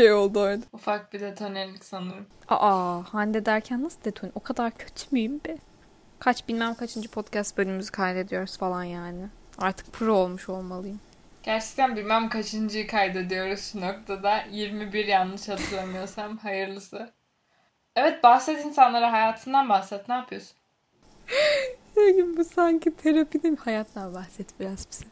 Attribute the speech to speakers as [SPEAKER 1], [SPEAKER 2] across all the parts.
[SPEAKER 1] şey oldu orada.
[SPEAKER 2] Ufak bir detonelik sanırım.
[SPEAKER 1] Aa Hande derken nasıl detone? O kadar kötü müyüm be? Kaç bilmem kaçıncı podcast bölümümüzü kaydediyoruz falan yani. Artık pro olmuş olmalıyım.
[SPEAKER 2] Gerçekten bilmem kaçıncıyı kaydediyoruz şu noktada. 21 yanlış hatırlamıyorsam hayırlısı. Evet bahset insanlara hayatından bahset. Ne yapıyorsun?
[SPEAKER 1] Bu sanki terapi değil mi? Hayattan bahset biraz bize.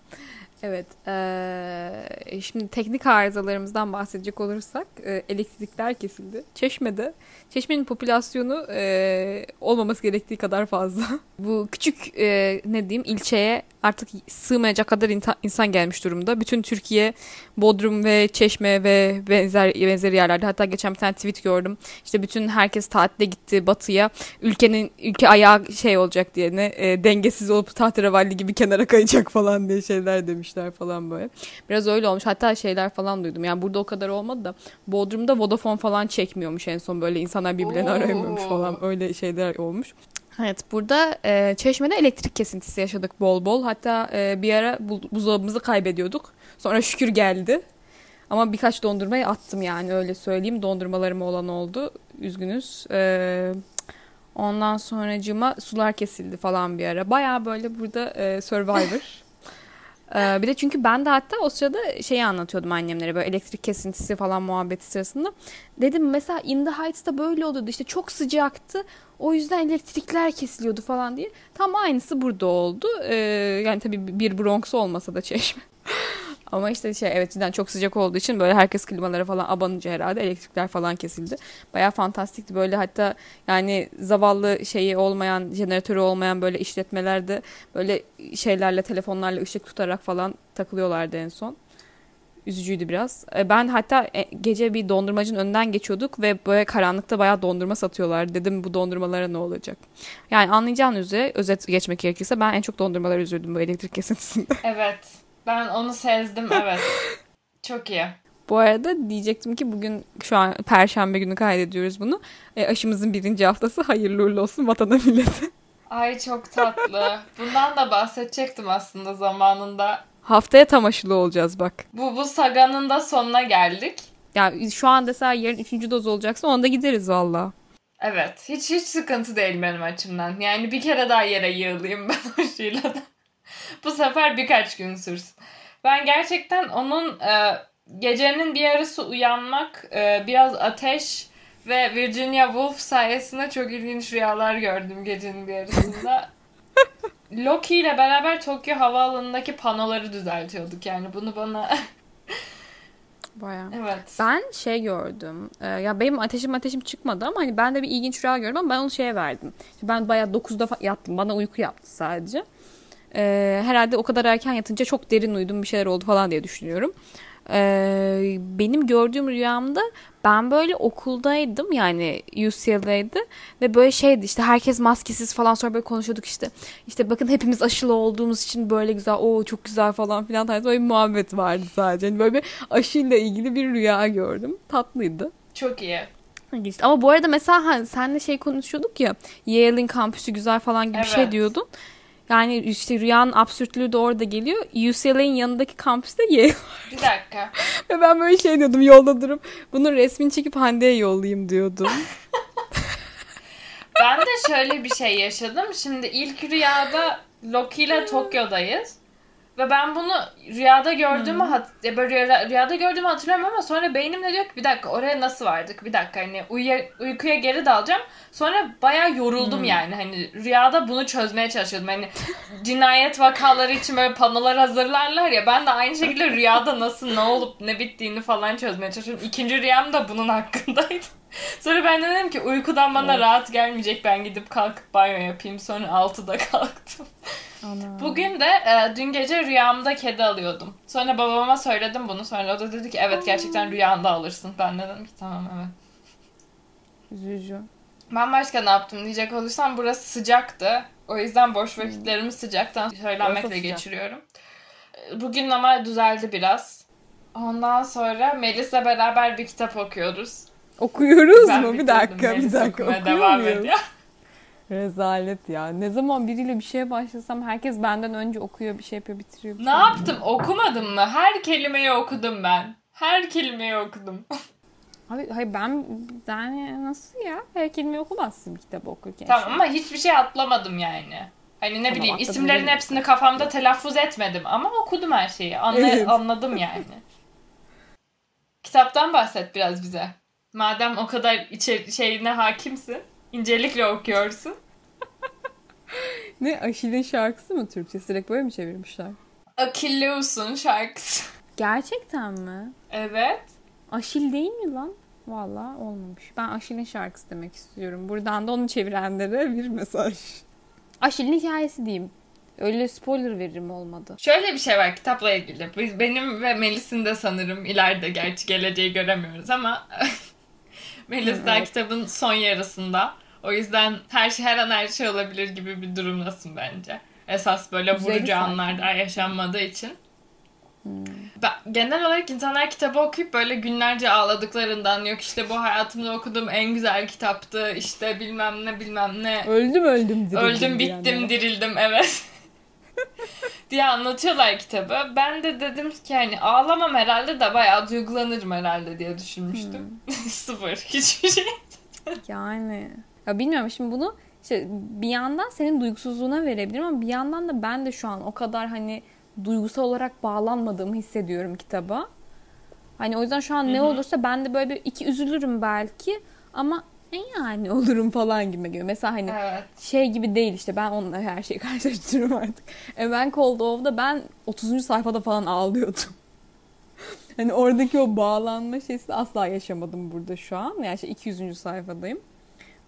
[SPEAKER 1] Evet. Ee, şimdi teknik arızalarımızdan bahsedecek olursak e, elektrikler kesildi. Çeşme'de. Çeşme'nin popülasyonu e, olmaması gerektiği kadar fazla. Bu küçük e, ne diyeyim ilçeye artık sığmayacak kadar insan gelmiş durumda. Bütün Türkiye Bodrum ve Çeşme ve benzer benzer yerlerde hatta geçen bir tane tweet gördüm. İşte bütün herkes tatile gitti batıya. Ülkenin ülke ayağı şey olacak diye ne e, dengesiz olup tahterevalli gibi kenara kayacak falan diye şeyler demişler falan böyle. Biraz öyle olmuş. Hatta şeyler falan duydum. Yani burada o kadar olmadı da Bodrum'da Vodafone falan çekmiyormuş en son böyle insanlar birbirlerini arayamıyormuş falan öyle şeyler olmuş. Evet burada e, Çeşme'de elektrik kesintisi yaşadık bol bol. Hatta e, bir ara buzdolabımızı kaybediyorduk. Sonra şükür geldi. Ama birkaç dondurmayı attım yani öyle söyleyeyim. Dondurmalarım olan oldu. Üzgünüz. E, ondan sonracıma sular kesildi falan bir ara. Baya böyle burada e, Survivor. Ee, bir de çünkü ben de hatta o sırada şeyi anlatıyordum annemlere böyle elektrik kesintisi falan muhabbeti sırasında. Dedim mesela In the Heights'ta böyle oluyordu işte çok sıcaktı o yüzden elektrikler kesiliyordu falan diye. Tam aynısı burada oldu. Ee, yani tabii bir Bronx olmasa da çeşme. Ama işte şey evet cidden çok sıcak olduğu için böyle herkes klimalara falan abanınca herhalde elektrikler falan kesildi. Baya fantastikti böyle hatta yani zavallı şeyi olmayan jeneratörü olmayan böyle işletmelerde böyle şeylerle telefonlarla ışık tutarak falan takılıyorlardı en son. Üzücüydü biraz. E, ben hatta e, gece bir dondurmacının önünden geçiyorduk ve böyle karanlıkta bayağı dondurma satıyorlar. Dedim bu dondurmalara ne olacak? Yani anlayacağın üzere özet geçmek gerekirse ben en çok dondurmalara üzüldüm bu elektrik kesintisinde.
[SPEAKER 2] Evet. Ben onu sezdim evet. Çok iyi.
[SPEAKER 1] Bu arada diyecektim ki bugün şu an Perşembe günü kaydediyoruz bunu. E, aşımızın birinci haftası hayırlı uğurlu olsun vatana millete.
[SPEAKER 2] Ay çok tatlı. Bundan da bahsedecektim aslında zamanında.
[SPEAKER 1] Haftaya tam aşılı olacağız bak.
[SPEAKER 2] Bu, bu saganın da sonuna geldik.
[SPEAKER 1] Ya şu an desen yarın üçüncü doz olacaksa onda gideriz valla.
[SPEAKER 2] Evet. Hiç hiç sıkıntı değil benim açımdan. Yani bir kere daha yere yığılayım ben aşıyla da. Bu sefer birkaç gün sürsün. Ben gerçekten onun e, gecenin bir yarısı uyanmak, e, biraz ateş ve Virginia Woolf sayesinde çok ilginç rüyalar gördüm gecenin bir yarısında. Loki ile beraber Tokyo Havaalanı'ndaki panoları düzeltiyorduk yani bunu bana
[SPEAKER 1] Baya.
[SPEAKER 2] Evet.
[SPEAKER 1] Ben şey gördüm. E, ya benim ateşim ateşim çıkmadı ama hani ben de bir ilginç rüya gördüm ama ben onu şeye verdim. Ben baya 9'da yattım. Bana uyku yaptı sadece. E, herhalde o kadar erken yatınca çok derin uyudum bir şeyler oldu falan diye düşünüyorum. E, benim gördüğüm rüyamda ben böyle okuldaydım yani UCLA'de ve böyle şeydi işte herkes maskesiz falan sonra böyle konuşuyorduk işte. İşte bakın hepimiz aşılı olduğumuz için böyle güzel o çok güzel falan filan tarzı böyle bir muhabbet vardı sadece. Yani böyle bir aşıyla ilgili bir rüya gördüm. Tatlıydı.
[SPEAKER 2] Çok iyi.
[SPEAKER 1] Ama bu arada mesela hani senle şey konuşuyorduk ya Yale'in kampüsü güzel falan gibi evet. bir şey diyordun. Yani işte rüyanın absürtlüğü de orada geliyor. UCLA'nin yanındaki kampüste Yale var.
[SPEAKER 2] Bir dakika.
[SPEAKER 1] Ve ben böyle şey diyordum yolda durup bunun resmini çekip Hande'ye yollayayım diyordum.
[SPEAKER 2] ben de şöyle bir şey yaşadım. Şimdi ilk rüyada Loki ile Tokyo'dayız. Ve ben bunu rüyada gördüğümü hmm. hat ya böyle rüyada, rüyada gördüğümü hatırlıyorum ama sonra beynimle diyor ki bir dakika oraya nasıl vardık? Bir dakika hani uyuya, uykuya geri dalacağım. Sonra baya yoruldum hmm. yani. Hani rüyada bunu çözmeye çalışıyordum. Hani cinayet vakaları için böyle panolar hazırlarlar ya. Ben de aynı şekilde rüyada nasıl ne olup ne bittiğini falan çözmeye çalışıyorum. İkinci rüyam da bunun hakkındaydı. Sonra ben de dedim ki uykudan bana evet. rahat gelmeyecek. Ben gidip kalkıp banyo yapayım. Sonra 6'da kalktım. Ana. Bugün de e, dün gece rüyamda kedi alıyordum. Sonra babama söyledim bunu. Sonra o da dedi ki evet gerçekten rüyanda alırsın. Ben de dedim ki tamam evet.
[SPEAKER 1] Üzücü.
[SPEAKER 2] Ben başka ne yaptım diyecek olursam burası sıcaktı. O yüzden boş vakitlerimi sıcaktan söylenmekle geçiriyorum. Bugün ama düzeldi biraz. Ondan sonra Melis'le beraber bir kitap okuyoruz.
[SPEAKER 1] Okuyoruz ben mu? Bir dakika, bir dakika. Okuyor devam muyuz? ediyor. Rezalet ya. Ne zaman biriyle bir şeye başlasam herkes benden önce okuyor, bir şey yapıyor, bitiriyor. bir
[SPEAKER 2] Ne
[SPEAKER 1] şey
[SPEAKER 2] yaptım? Okumadım mı? Her kelimeyi okudum ben. Her kelimeyi okudum.
[SPEAKER 1] Abi hayır ben yani nasıl ya? Her kelimeyi okumazsın bir kitap okurken.
[SPEAKER 2] tamam ama hiçbir şey atlamadım yani. Hani ne
[SPEAKER 1] Tamam,
[SPEAKER 2] bileyim isimlerin
[SPEAKER 1] mi?
[SPEAKER 2] hepsini kafamda telaffuz etmedim ama okudum her şeyi. Anla-
[SPEAKER 1] Evet.
[SPEAKER 2] Anladım yani. Kitaptan bahset biraz bize. Madem o kadar içe şeyine hakimsin, incelikle okuyorsun.
[SPEAKER 1] Ne Aşil'in şarkısı mı Türkçesi? Direkt böyle mi çevirmişler?
[SPEAKER 2] Akilleus'un şarkısı.
[SPEAKER 1] Gerçekten mi?
[SPEAKER 2] Evet.
[SPEAKER 1] Aşil değil mi lan? Valla olmamış. Ben Aşil'in şarkısı demek istiyorum. Buradan da onu çevirenlere bir mesaj. Aşil'in hikayesi diyeyim. Öyle spoiler veririm olmadı.
[SPEAKER 2] Şöyle bir şey var kitapla ilgili. Biz, benim ve Melis'in de sanırım ileride gerçi geleceği göremiyoruz ama Melis daha
[SPEAKER 1] Evet.
[SPEAKER 2] kitabın son yarısında. O yüzden her şey her an her şey olabilir gibi bir durumdasın bence. Esas böyle
[SPEAKER 1] 150
[SPEAKER 2] vurucu anlar yaşanmadığı için.
[SPEAKER 1] Hmm.
[SPEAKER 2] Ben, genel olarak insanlar kitabı okuyup böyle günlerce ağladıklarından yok işte bu hayatımda okuduğum en güzel kitaptı işte bilmem ne bilmem ne
[SPEAKER 1] Öldüm öldüm dirildim.
[SPEAKER 2] Öldüm bittim
[SPEAKER 1] diyenlere.
[SPEAKER 2] dirildim evet. diye anlatıyorlar kitabı. Ben de dedim ki hani ağlamam herhalde de bayağı duygulanırım herhalde diye düşünmüştüm.
[SPEAKER 1] Hmm.
[SPEAKER 2] Sıfır. Hiçbir şey.
[SPEAKER 1] Yani. Ya bilmiyorum şimdi bunu işte bir yandan senin duygusuzluğuna verebilirim ama bir yandan da ben de şu an o kadar hani duygusal olarak bağlanmadığımı hissediyorum kitaba. Hani o yüzden şu an ne
[SPEAKER 2] Hı hı.
[SPEAKER 1] olursa ben de böyle bir iki üzülürüm belki ama ne yani olurum falan gibi geliyor. Mesela hani
[SPEAKER 2] Evet.
[SPEAKER 1] şey gibi değil işte ben onunla her şeyi karşılaştırıyorum artık. E ben Cold Ove'da ben 30. sayfada falan ağlıyordum. hani oradaki o bağlanma şeysi asla yaşamadım burada şu an. Yani işte 200. sayfadayım.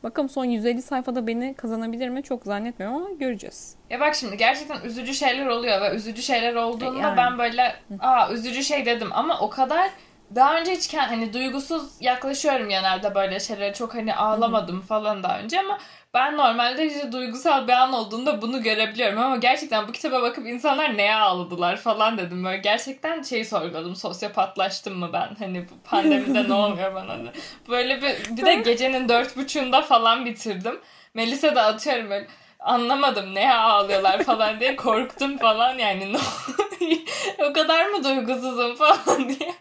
[SPEAKER 1] Bakalım son 150 sayfada beni kazanabilir mi çok zannetmiyorum ama göreceğiz.
[SPEAKER 2] Ya bak şimdi gerçekten üzücü şeyler oluyor ve üzücü şeyler olduğunda
[SPEAKER 1] Yani.
[SPEAKER 2] ben böyle aa üzücü şey dedim ama o kadar daha önce hiç kend- hani duygusuz yaklaşıyorum genelde böyle şeylere çok hani ağlamadım falan daha önce ama ben normalde işte duygusal bir an olduğunda bunu görebiliyorum ama gerçekten bu kitaba bakıp insanlar neye ağladılar falan dedim. Böyle gerçekten şeyi sorguladım sosyopatlaştım mı ben? Hani bu pandemide ne oluyor bana? böyle bir bir de gecenin dört buçuğunda falan bitirdim. Melis'e de atıyorum böyle anlamadım neye ağlıyorlar falan diye korktum falan yani. Ne o kadar mı duygusuzum falan diye.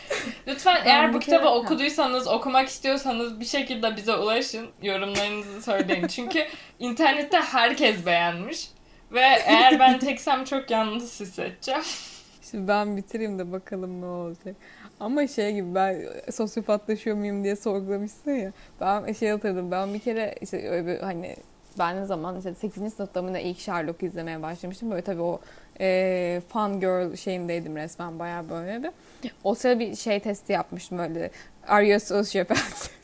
[SPEAKER 2] Lütfen eğer bu kitabı okuduysanız, okumak istiyorsanız bir şekilde bize ulaşın. Yorumlarınızı söyleyin. Çünkü internette herkes beğenmiş. Ve eğer ben teksem çok yalnız hissedeceğim.
[SPEAKER 1] Şimdi ben bitireyim de bakalım ne olacak. Ama şey gibi ben sosyopatlaşıyor muyum diye sorgulamışsın ya. Ben şey hatırladım. Ben bir kere işte öyle bir hani ben ne zaman işte 8. sınıfta mı ilk Sherlock izlemeye başlamıştım. Böyle tabii o e, fun girl şeyindeydim resmen bayağı böyle bir. O sırada bir şey testi yapmıştım böyle. Are you a sociopath?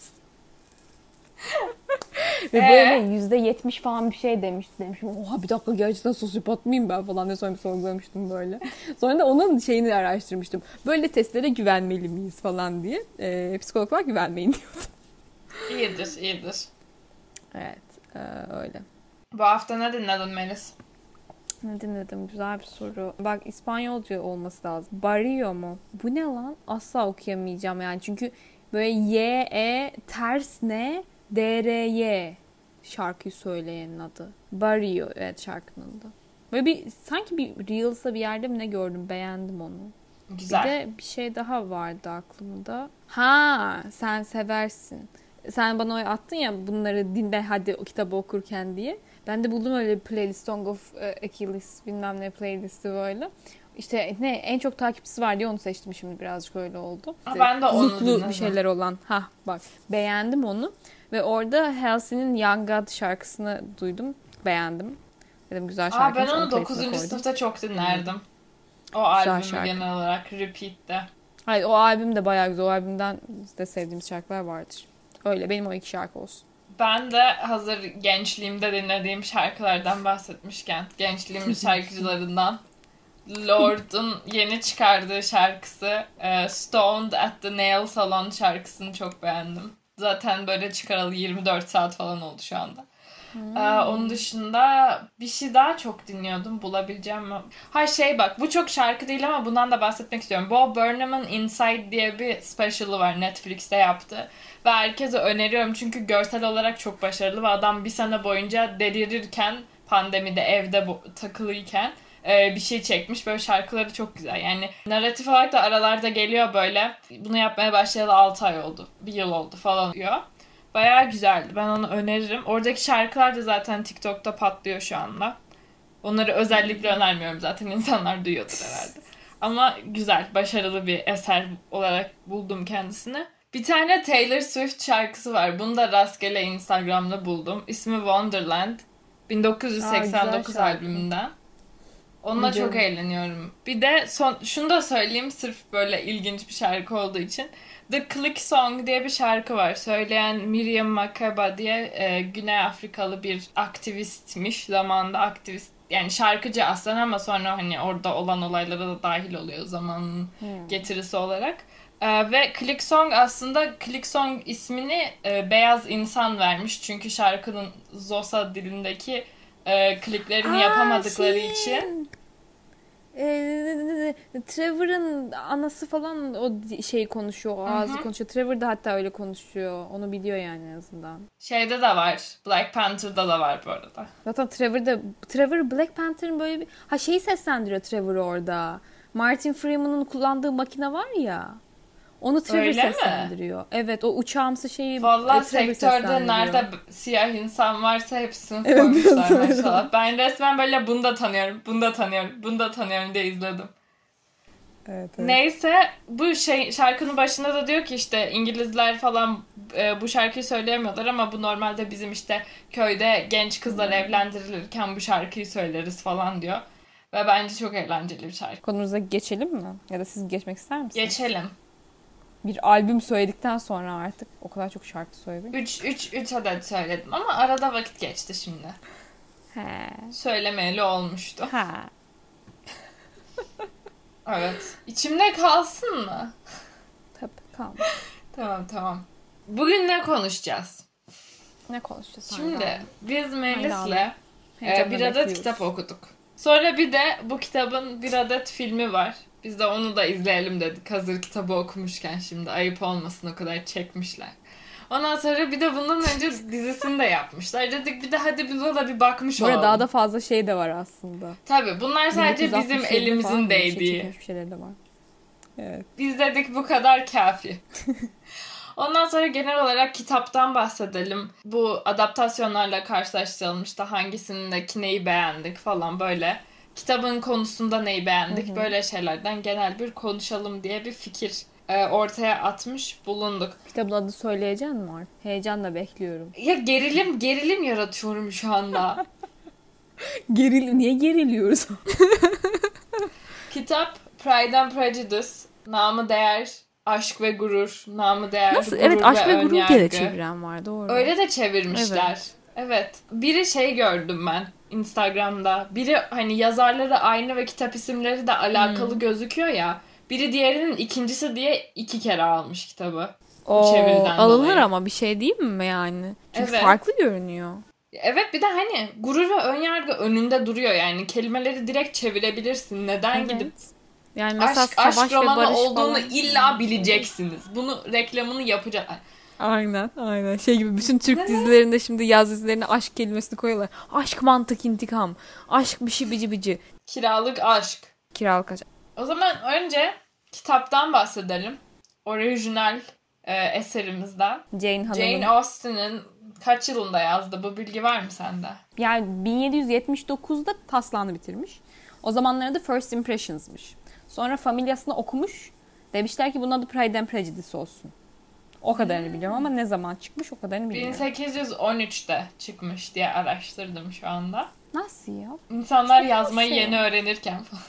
[SPEAKER 1] Ve
[SPEAKER 2] Ee?
[SPEAKER 1] böyle yüzde yetmiş falan bir şey demiş, demişim. Oha bir dakika gerçekten sosyopat mıyım ben falan diye sonra bir sorgulamıştım böyle. Sonra da onun şeyini araştırmıştım. Böyle testlere güvenmeli miyiz falan diye. Ee, psikologlar güvenmeyin diyordu.
[SPEAKER 2] İyidir, iyidir.
[SPEAKER 1] Evet e, öyle.
[SPEAKER 2] Bu hafta ne dinledin Melis?
[SPEAKER 1] Ne dinledim? Güzel bir soru. Bak İspanyolca olması lazım. Barrio mu? Bu ne lan? Asla okuyamayacağım yani. Çünkü böyle Y, E, ters ne? D, R, Y şarkıyı söyleyenin adı. Barrio evet şarkının adı. Böyle bir sanki bir Reels'da bir yerde mi ne gördüm. Beğendim onu.
[SPEAKER 2] Güzel.
[SPEAKER 1] Bir de bir şey daha vardı aklımda. Ha sen seversin. Sen bana o attın ya bunları dinle hadi o kitabı okurken diye. Ben de buldum öyle bir playlist Song of e, Achilles bilmem ne playlisti böyle. İşte ne en çok takipçisi var diye onu seçtim şimdi birazcık öyle oldu.
[SPEAKER 2] Ha, ben de onu dinledim.
[SPEAKER 1] bir şeyler olan. Ha bak beğendim onu. Ve orada Halsey'nin Young God şarkısını duydum. Beğendim. Dedim güzel
[SPEAKER 2] Aa,
[SPEAKER 1] şarkı.
[SPEAKER 2] ben onu 9. sınıfta çok dinlerdim. O albümü
[SPEAKER 1] şarkı.
[SPEAKER 2] genel olarak repeat'te.
[SPEAKER 1] Hayır o albüm de bayağı güzel. O albümden de sevdiğimiz şarkılar vardır. Öyle benim o iki şarkı olsun.
[SPEAKER 2] Ben de hazır gençliğimde dinlediğim şarkılardan bahsetmişken, gençliğimin şarkıcılarından Lord'un yeni çıkardığı şarkısı e, Stoned at the Nail Salon şarkısını çok beğendim. Zaten böyle çıkaralı 24 saat falan oldu şu anda. Ee, onun dışında bir şey daha çok dinliyordum. Bulabileceğim mi? Ha şey bak bu çok şarkı değil ama bundan da bahsetmek istiyorum. Bob Burnham'ın Inside diye bir special'ı var Netflix'te yaptı. Ve herkese öneriyorum çünkü görsel olarak çok başarılı ve adam bir sene boyunca delirirken pandemide evde bu, takılıyken e, bir şey çekmiş. Böyle şarkıları çok güzel. Yani narratif olarak da aralarda geliyor böyle. Bunu yapmaya başlayalı 6 ay oldu. Bir yıl oldu falan diyor. Bayağı güzeldi. Ben onu öneririm. Oradaki şarkılar da zaten TikTok'ta patlıyor şu anda. Onları özellikle önermiyorum zaten. insanlar duyuyordur herhalde. Ama güzel, başarılı bir eser olarak buldum kendisini. Bir tane Taylor Swift şarkısı var. Bunu da rastgele Instagram'da buldum. İsmi Wonderland. 1989
[SPEAKER 1] Aa,
[SPEAKER 2] albümünden. Onunla
[SPEAKER 1] Biliyorum.
[SPEAKER 2] çok eğleniyorum. Bir de son şunu da söyleyeyim sırf böyle ilginç bir şarkı olduğu için. The Click Song diye bir şarkı var. Söyleyen Miriam Makeba diye e, Güney Afrikalı bir aktivistmiş. Zamanında aktivist yani şarkıcı aslında ama sonra hani orada olan olaylara da dahil oluyor zamanın
[SPEAKER 1] Hmm.
[SPEAKER 2] getirisi olarak. E, ve Click Song aslında Click Song ismini e, beyaz insan vermiş. Çünkü şarkının Zosa dilindeki e, kliklerini
[SPEAKER 1] Aa,
[SPEAKER 2] yapamadıkları
[SPEAKER 1] şey.
[SPEAKER 2] için.
[SPEAKER 1] Ee, Trevor'ın anası falan o şey konuşuyor, o ağzı konuşuyor. Trevor da hatta öyle konuşuyor. Onu biliyor yani en azından.
[SPEAKER 2] Şeyde de var. Black Panther'da da var bu arada.
[SPEAKER 1] Zaten Trevor da Trevor Black Panther'ın böyle bir ha şeyi seslendiriyor Trevor orada. Martin Freeman'ın kullandığı makine var ya. Onu Trevor
[SPEAKER 2] Öyle mi?
[SPEAKER 1] seslendiriyor. Evet o uçağımsı şeyi
[SPEAKER 2] Vallahi
[SPEAKER 1] e, Trevor
[SPEAKER 2] sektörde nerede siyah insan varsa hepsini
[SPEAKER 1] Evet,
[SPEAKER 2] koymuşlar maşallah. Ben resmen böyle bunu da tanıyorum, bunu da tanıyorum, bunu da tanıyorum diye izledim.
[SPEAKER 1] Evet, evet.
[SPEAKER 2] Neyse bu şey şarkının başında da diyor ki işte İngilizler falan e, bu şarkıyı söyleyemiyorlar ama bu normalde bizim işte köyde genç kızlar
[SPEAKER 1] Hmm.
[SPEAKER 2] evlendirilirken bu şarkıyı söyleriz falan diyor. Ve bence çok eğlenceli bir şarkı.
[SPEAKER 1] Konumuza geçelim mi? Ya da siz geçmek ister misiniz?
[SPEAKER 2] Geçelim.
[SPEAKER 1] Bir albüm söyledikten sonra artık o kadar çok şarkı söyledik.
[SPEAKER 2] 3 3 3 adet söyledim ama arada vakit geçti şimdi.
[SPEAKER 1] He.
[SPEAKER 2] Söylemeyeli olmuştu.
[SPEAKER 1] Ha.
[SPEAKER 2] Evet. İçimde kalsın mı?
[SPEAKER 1] Tabii kalma.
[SPEAKER 2] Tamam tamam. Bugün ne konuşacağız?
[SPEAKER 1] Ne konuşacağız?
[SPEAKER 2] Şimdi biz Melis'le e, bir adet kitap okuduk. Sonra bir de bu kitabın bir adet filmi var. Biz de onu da izleyelim dedik. Hazır kitabı okumuşken şimdi ayıp olmasın o kadar çekmişler. Ondan sonra bir de bundan önce dizisini de yapmışlar. Dedik bir de hadi biz ona bir bakmış
[SPEAKER 1] Burada
[SPEAKER 2] olalım.
[SPEAKER 1] daha da fazla şey de var aslında.
[SPEAKER 2] Tabii bunlar sadece bizim
[SPEAKER 1] 1967'de falan
[SPEAKER 2] elimizin
[SPEAKER 1] şey
[SPEAKER 2] değdiği.
[SPEAKER 1] şeyleri de var. Evet.
[SPEAKER 2] Biz dedik bu kadar kafi. Ondan sonra genel olarak kitaptan bahsedelim. Bu adaptasyonlarla karşılaştıralım işte hangisindeki neyi beğendik falan böyle. Kitabın konusunda neyi beğendik böyle şeylerden genel bir konuşalım diye bir fikir e, ortaya atmış bulunduk.
[SPEAKER 1] Kitabın adı söyleyeceksin mi artık? Heyecanla bekliyorum.
[SPEAKER 2] Ya gerilim gerilim yaratıyorum şu anda.
[SPEAKER 1] Geril niye geriliyoruz?
[SPEAKER 2] Kitap Pride and Prejudice, namı değer aşk ve gurur, namı değer
[SPEAKER 1] Nasıl?
[SPEAKER 2] gurur
[SPEAKER 1] Evet aşk ve gurur diye de çeviren var doğru.
[SPEAKER 2] Öyle de çevirmişler. Evet. Biri şey gördüm ben Instagram'da. Biri hani yazarları aynı ve kitap isimleri de alakalı
[SPEAKER 1] Hmm.
[SPEAKER 2] gözüküyor ya. Biri diğerinin ikincisi diye iki kere almış kitabı.
[SPEAKER 1] Oo,
[SPEAKER 2] çeviriden
[SPEAKER 1] alınır
[SPEAKER 2] dolayı.
[SPEAKER 1] ama bir şey değil mi yani? Çünkü
[SPEAKER 2] Evet.
[SPEAKER 1] farklı görünüyor.
[SPEAKER 2] Evet bir de hani gurur ve önyargı önünde duruyor yani. Kelimeleri direkt çevirebilirsin. Neden
[SPEAKER 1] Evet.
[SPEAKER 2] gidip
[SPEAKER 1] Yani mesela
[SPEAKER 2] aşk,
[SPEAKER 1] savaş
[SPEAKER 2] aşk
[SPEAKER 1] ve
[SPEAKER 2] romanı
[SPEAKER 1] barış
[SPEAKER 2] olduğunu
[SPEAKER 1] falan.
[SPEAKER 2] illa bileceksiniz. Bunu reklamını yapacak.
[SPEAKER 1] Aynen aynen. Şey gibi bütün Türk dizilerinde şimdi yaz dizilerine aşk kelimesini koyuyorlar. Aşk mantık intikam. Aşk bir şey bici bici.
[SPEAKER 2] Kiralık aşk.
[SPEAKER 1] Kiralık aşk.
[SPEAKER 2] O zaman önce kitaptan bahsedelim. Orijinal e, eserimizden.
[SPEAKER 1] Jane Hanım'ın.
[SPEAKER 2] Jane Austen'ın kaç yılında yazdı? Bu bilgi var mı sende?
[SPEAKER 1] Yani 1779'da taslağını bitirmiş. O zamanlarda First Impressions'mış. Sonra familyasını okumuş. Demişler ki bunun adı Pride and Prejudice olsun. O kadarını biliyorum ama ne zaman çıkmış o kadarını bilmiyorum.
[SPEAKER 2] 1813'te çıkmış diye araştırdım şu anda.
[SPEAKER 1] Nasıl ya?
[SPEAKER 2] İnsanlar
[SPEAKER 1] Çok
[SPEAKER 2] yazmayı
[SPEAKER 1] şey.
[SPEAKER 2] yeni öğrenirken falan.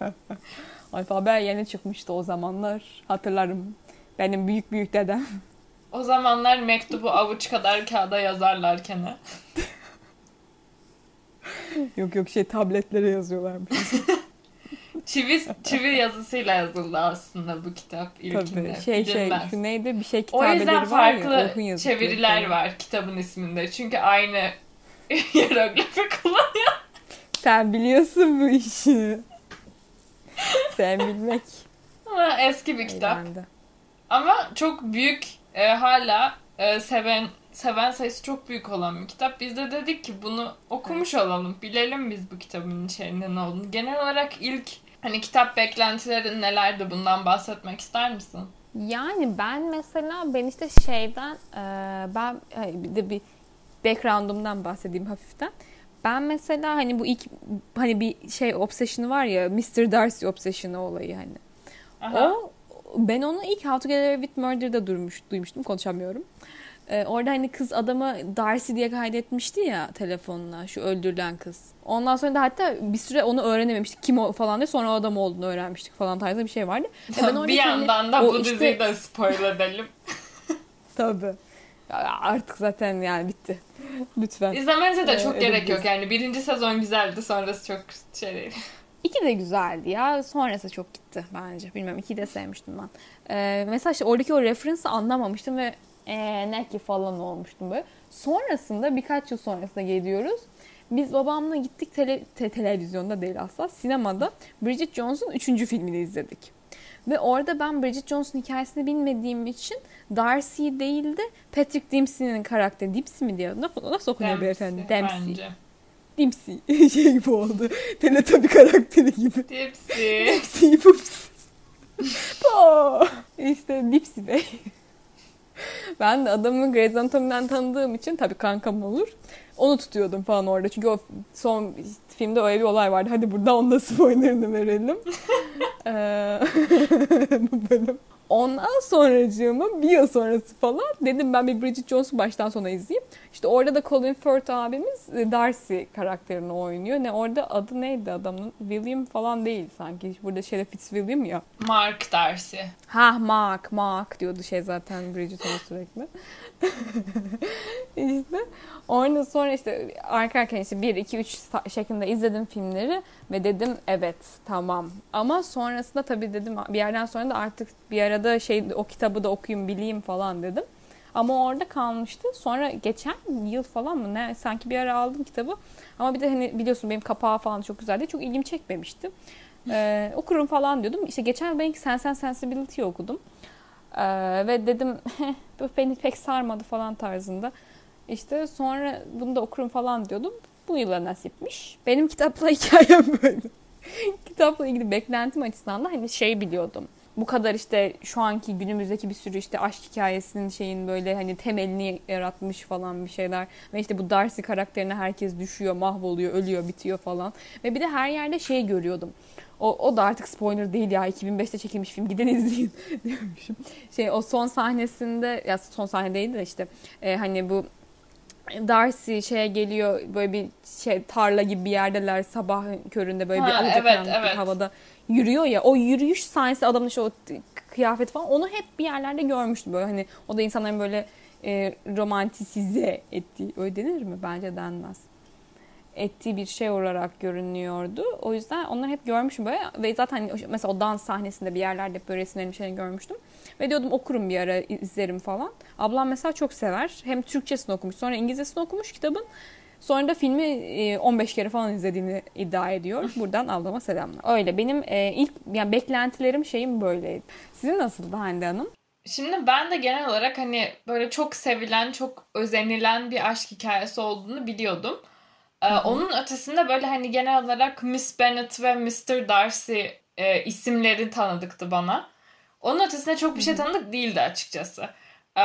[SPEAKER 1] Alfabe yeni çıkmıştı o zamanlar. Hatırlarım. Benim büyük büyük dedem.
[SPEAKER 2] O zamanlar mektubu avuç kadar kağıda yazarlarken.
[SPEAKER 1] yok yok şey tabletlere yazıyorlarmış.
[SPEAKER 2] Çivi, çivi yazısıyla yazıldı aslında bu kitap ilkinde.
[SPEAKER 1] Tabii şey şey
[SPEAKER 2] Bilinmez.
[SPEAKER 1] şu neydi bir şey
[SPEAKER 2] O
[SPEAKER 1] kitabeleri
[SPEAKER 2] yüzden
[SPEAKER 1] var ya
[SPEAKER 2] farklı
[SPEAKER 1] yazıtları
[SPEAKER 2] çeviriler var kitabın isminde. Çünkü aynı hieroglifi kullanıyor.
[SPEAKER 1] Sen biliyorsun bu işi. Sen bilmek.
[SPEAKER 2] Ama eski bir kitap.
[SPEAKER 1] eğlendi.
[SPEAKER 2] Ama çok büyük e, hala e, seven seven sayısı çok büyük olan bir kitap. Biz de dedik ki bunu okumuş olalım. Bilelim biz bu kitabın içeriğinde ne olduğunu. Genel olarak ilk hani kitap beklentilerin nelerdi bundan bahsetmek ister misin?
[SPEAKER 1] Yani ben mesela ben işte şeyden e, ben e, bir de bir background'umdan bahsedeyim hafiften. Ben mesela hani bu ilk hani bir şey obsession'ı var ya Mr. Darcy obsession'ı olayı hani.
[SPEAKER 2] Aha.
[SPEAKER 1] O ben onu ilk How to Get Away with Murder'da durmuş, duymuştum konuşamıyorum. Ee, orada hani kız adamı Darcy diye kaydetmişti ya telefonuna şu öldürülen kız. Ondan sonra da hatta bir süre onu öğrenememiştik kim o falan diye sonra o adam olduğunu öğrenmiştik falan tarzında bir şey vardı. E ben
[SPEAKER 2] bir yandan da bu
[SPEAKER 1] işte-
[SPEAKER 2] diziyi de spoil edelim.
[SPEAKER 1] Tabii. Artık zaten yani bitti. Lütfen.
[SPEAKER 2] İzlemenize de
[SPEAKER 1] Ee,
[SPEAKER 2] çok gerek
[SPEAKER 1] edebiliriz.
[SPEAKER 2] yok yani. Birinci sezon güzeldi sonrası çok şey değil.
[SPEAKER 1] İki de güzeldi ya. Sonrası çok gitti bence. Bilmiyorum ikiyi de sevmiştim ben. Ee, mesela işte oradaki o referansı anlamamıştım ve ee, ne ki falan olmuştum böyle. Sonrasında birkaç yıl sonrasında geliyoruz. Biz babamla gittik tele, te- televizyonda değil asla sinemada Bridget Jones'un üçüncü filmini izledik. Ve orada ben Bridget Jones'un hikayesini bilmediğim için Darcy değil de Patrick Dempsey'nin karakteri. Dempsey mi diyor? Nasıl, okunuyor beyefendi? Dempsey.
[SPEAKER 2] Bence.
[SPEAKER 1] Dempsey. şey gibi oldu. Teletubby karakteri gibi.
[SPEAKER 2] Dipsy.
[SPEAKER 1] Dipsy pups. İşte Dipsy Bey. ben de adamı Grey's Anatomy'den tanıdığım için tabii kankam olur. Onu tutuyordum falan orada. Çünkü o son filmde öyle bir olay vardı. Hadi burada onun da spoilerını verelim. Ee, Bu bölüm. Ondan sonracığıma bir yıl sonrası falan dedim ben bir Bridget Jones'u baştan sona izleyeyim. İşte orada da Colin Firth abimiz e, Darcy karakterini oynuyor. Ne orada adı neydi adamın? William falan değil sanki. Burada Sheriff Fitzwilliam ya.
[SPEAKER 2] Mark Darcy.
[SPEAKER 1] Ha Mark, Mark diyordu şey zaten Bridget ona sürekli. işte ondan sonra işte arka arkaya işte 1, 2, 3 şeklinde izledim filmleri ve dedim evet tamam. Ama sonrasında tabii dedim bir yerden sonra da artık bir arada şey o kitabı da okuyayım bileyim falan dedim. Ama orada kalmıştı. Sonra geçen yıl falan mı ne sanki bir ara aldım kitabı. Ama bir de hani biliyorsun benim kapağı falan çok güzeldi. Çok ilgimi çekmemişti. Ee, okurum falan diyordum. İşte geçen ben Sense and Sensibility okudum. Ee, ve dedim "Heh, bu beni pek sarmadı falan tarzında. İşte sonra bunu da okurum falan diyordum. Bu yıla nasipmiş. Benim kitapla hikayem böyle. kitapla ilgili beklentim açısından da hani şey biliyordum. Bu kadar işte şu anki günümüzdeki bir sürü işte aşk hikayesinin şeyin böyle hani temelini yaratmış falan bir şeyler. Ve işte bu Darcy karakterine herkes düşüyor, mahvoluyor, ölüyor, bitiyor falan. Ve bir de her yerde şey görüyordum. O, o da artık spoiler değil ya 2005'te çekilmiş film gidin izleyin diyormuşum. Şey o son sahnesinde ya son sahne değil de işte e, hani bu Darcy şeye geliyor böyle bir şey tarla gibi bir yerdeler sabah köründe böyle bir
[SPEAKER 2] Ha,
[SPEAKER 1] alacakaranlık
[SPEAKER 2] evet,
[SPEAKER 1] bir
[SPEAKER 2] evet.
[SPEAKER 1] havada yürüyor ya o yürüyüş sahnesi adamın işte o t- kıyafeti falan onu hep bir yerlerde görmüştüm böyle hani o da insanların böyle e, romantisize ettiği öyle denir mi? Bence denmez ettiği bir şey olarak görünüyordu. O yüzden onları hep görmüşüm böyle ve zaten hani mesela o dans sahnesinde bir yerlerde böyle resimlerini şeyini görmüştüm. Ve diyordum okurum bir ara izlerim falan. Ablam mesela çok sever. Hem Türkçesini okumuş sonra İngilizcesini okumuş kitabın. Sonra da filmi e, 15 kere falan izlediğini iddia ediyor. Buradan ablama selamlar. Öyle benim e, ilk yani beklentilerim şeyim böyleydi. Sizin nasıldı Hande Hanım?
[SPEAKER 2] Şimdi ben de genel olarak hani böyle çok sevilen, çok özenilen bir aşk hikayesi olduğunu biliyordum. Ee, onun ötesinde böyle hani genel olarak Miss Bennet ve Mr. Darcy e, isimleri tanıdıktı bana. Onun ötesinde çok bir şey tanıdık değildi açıkçası. Ee,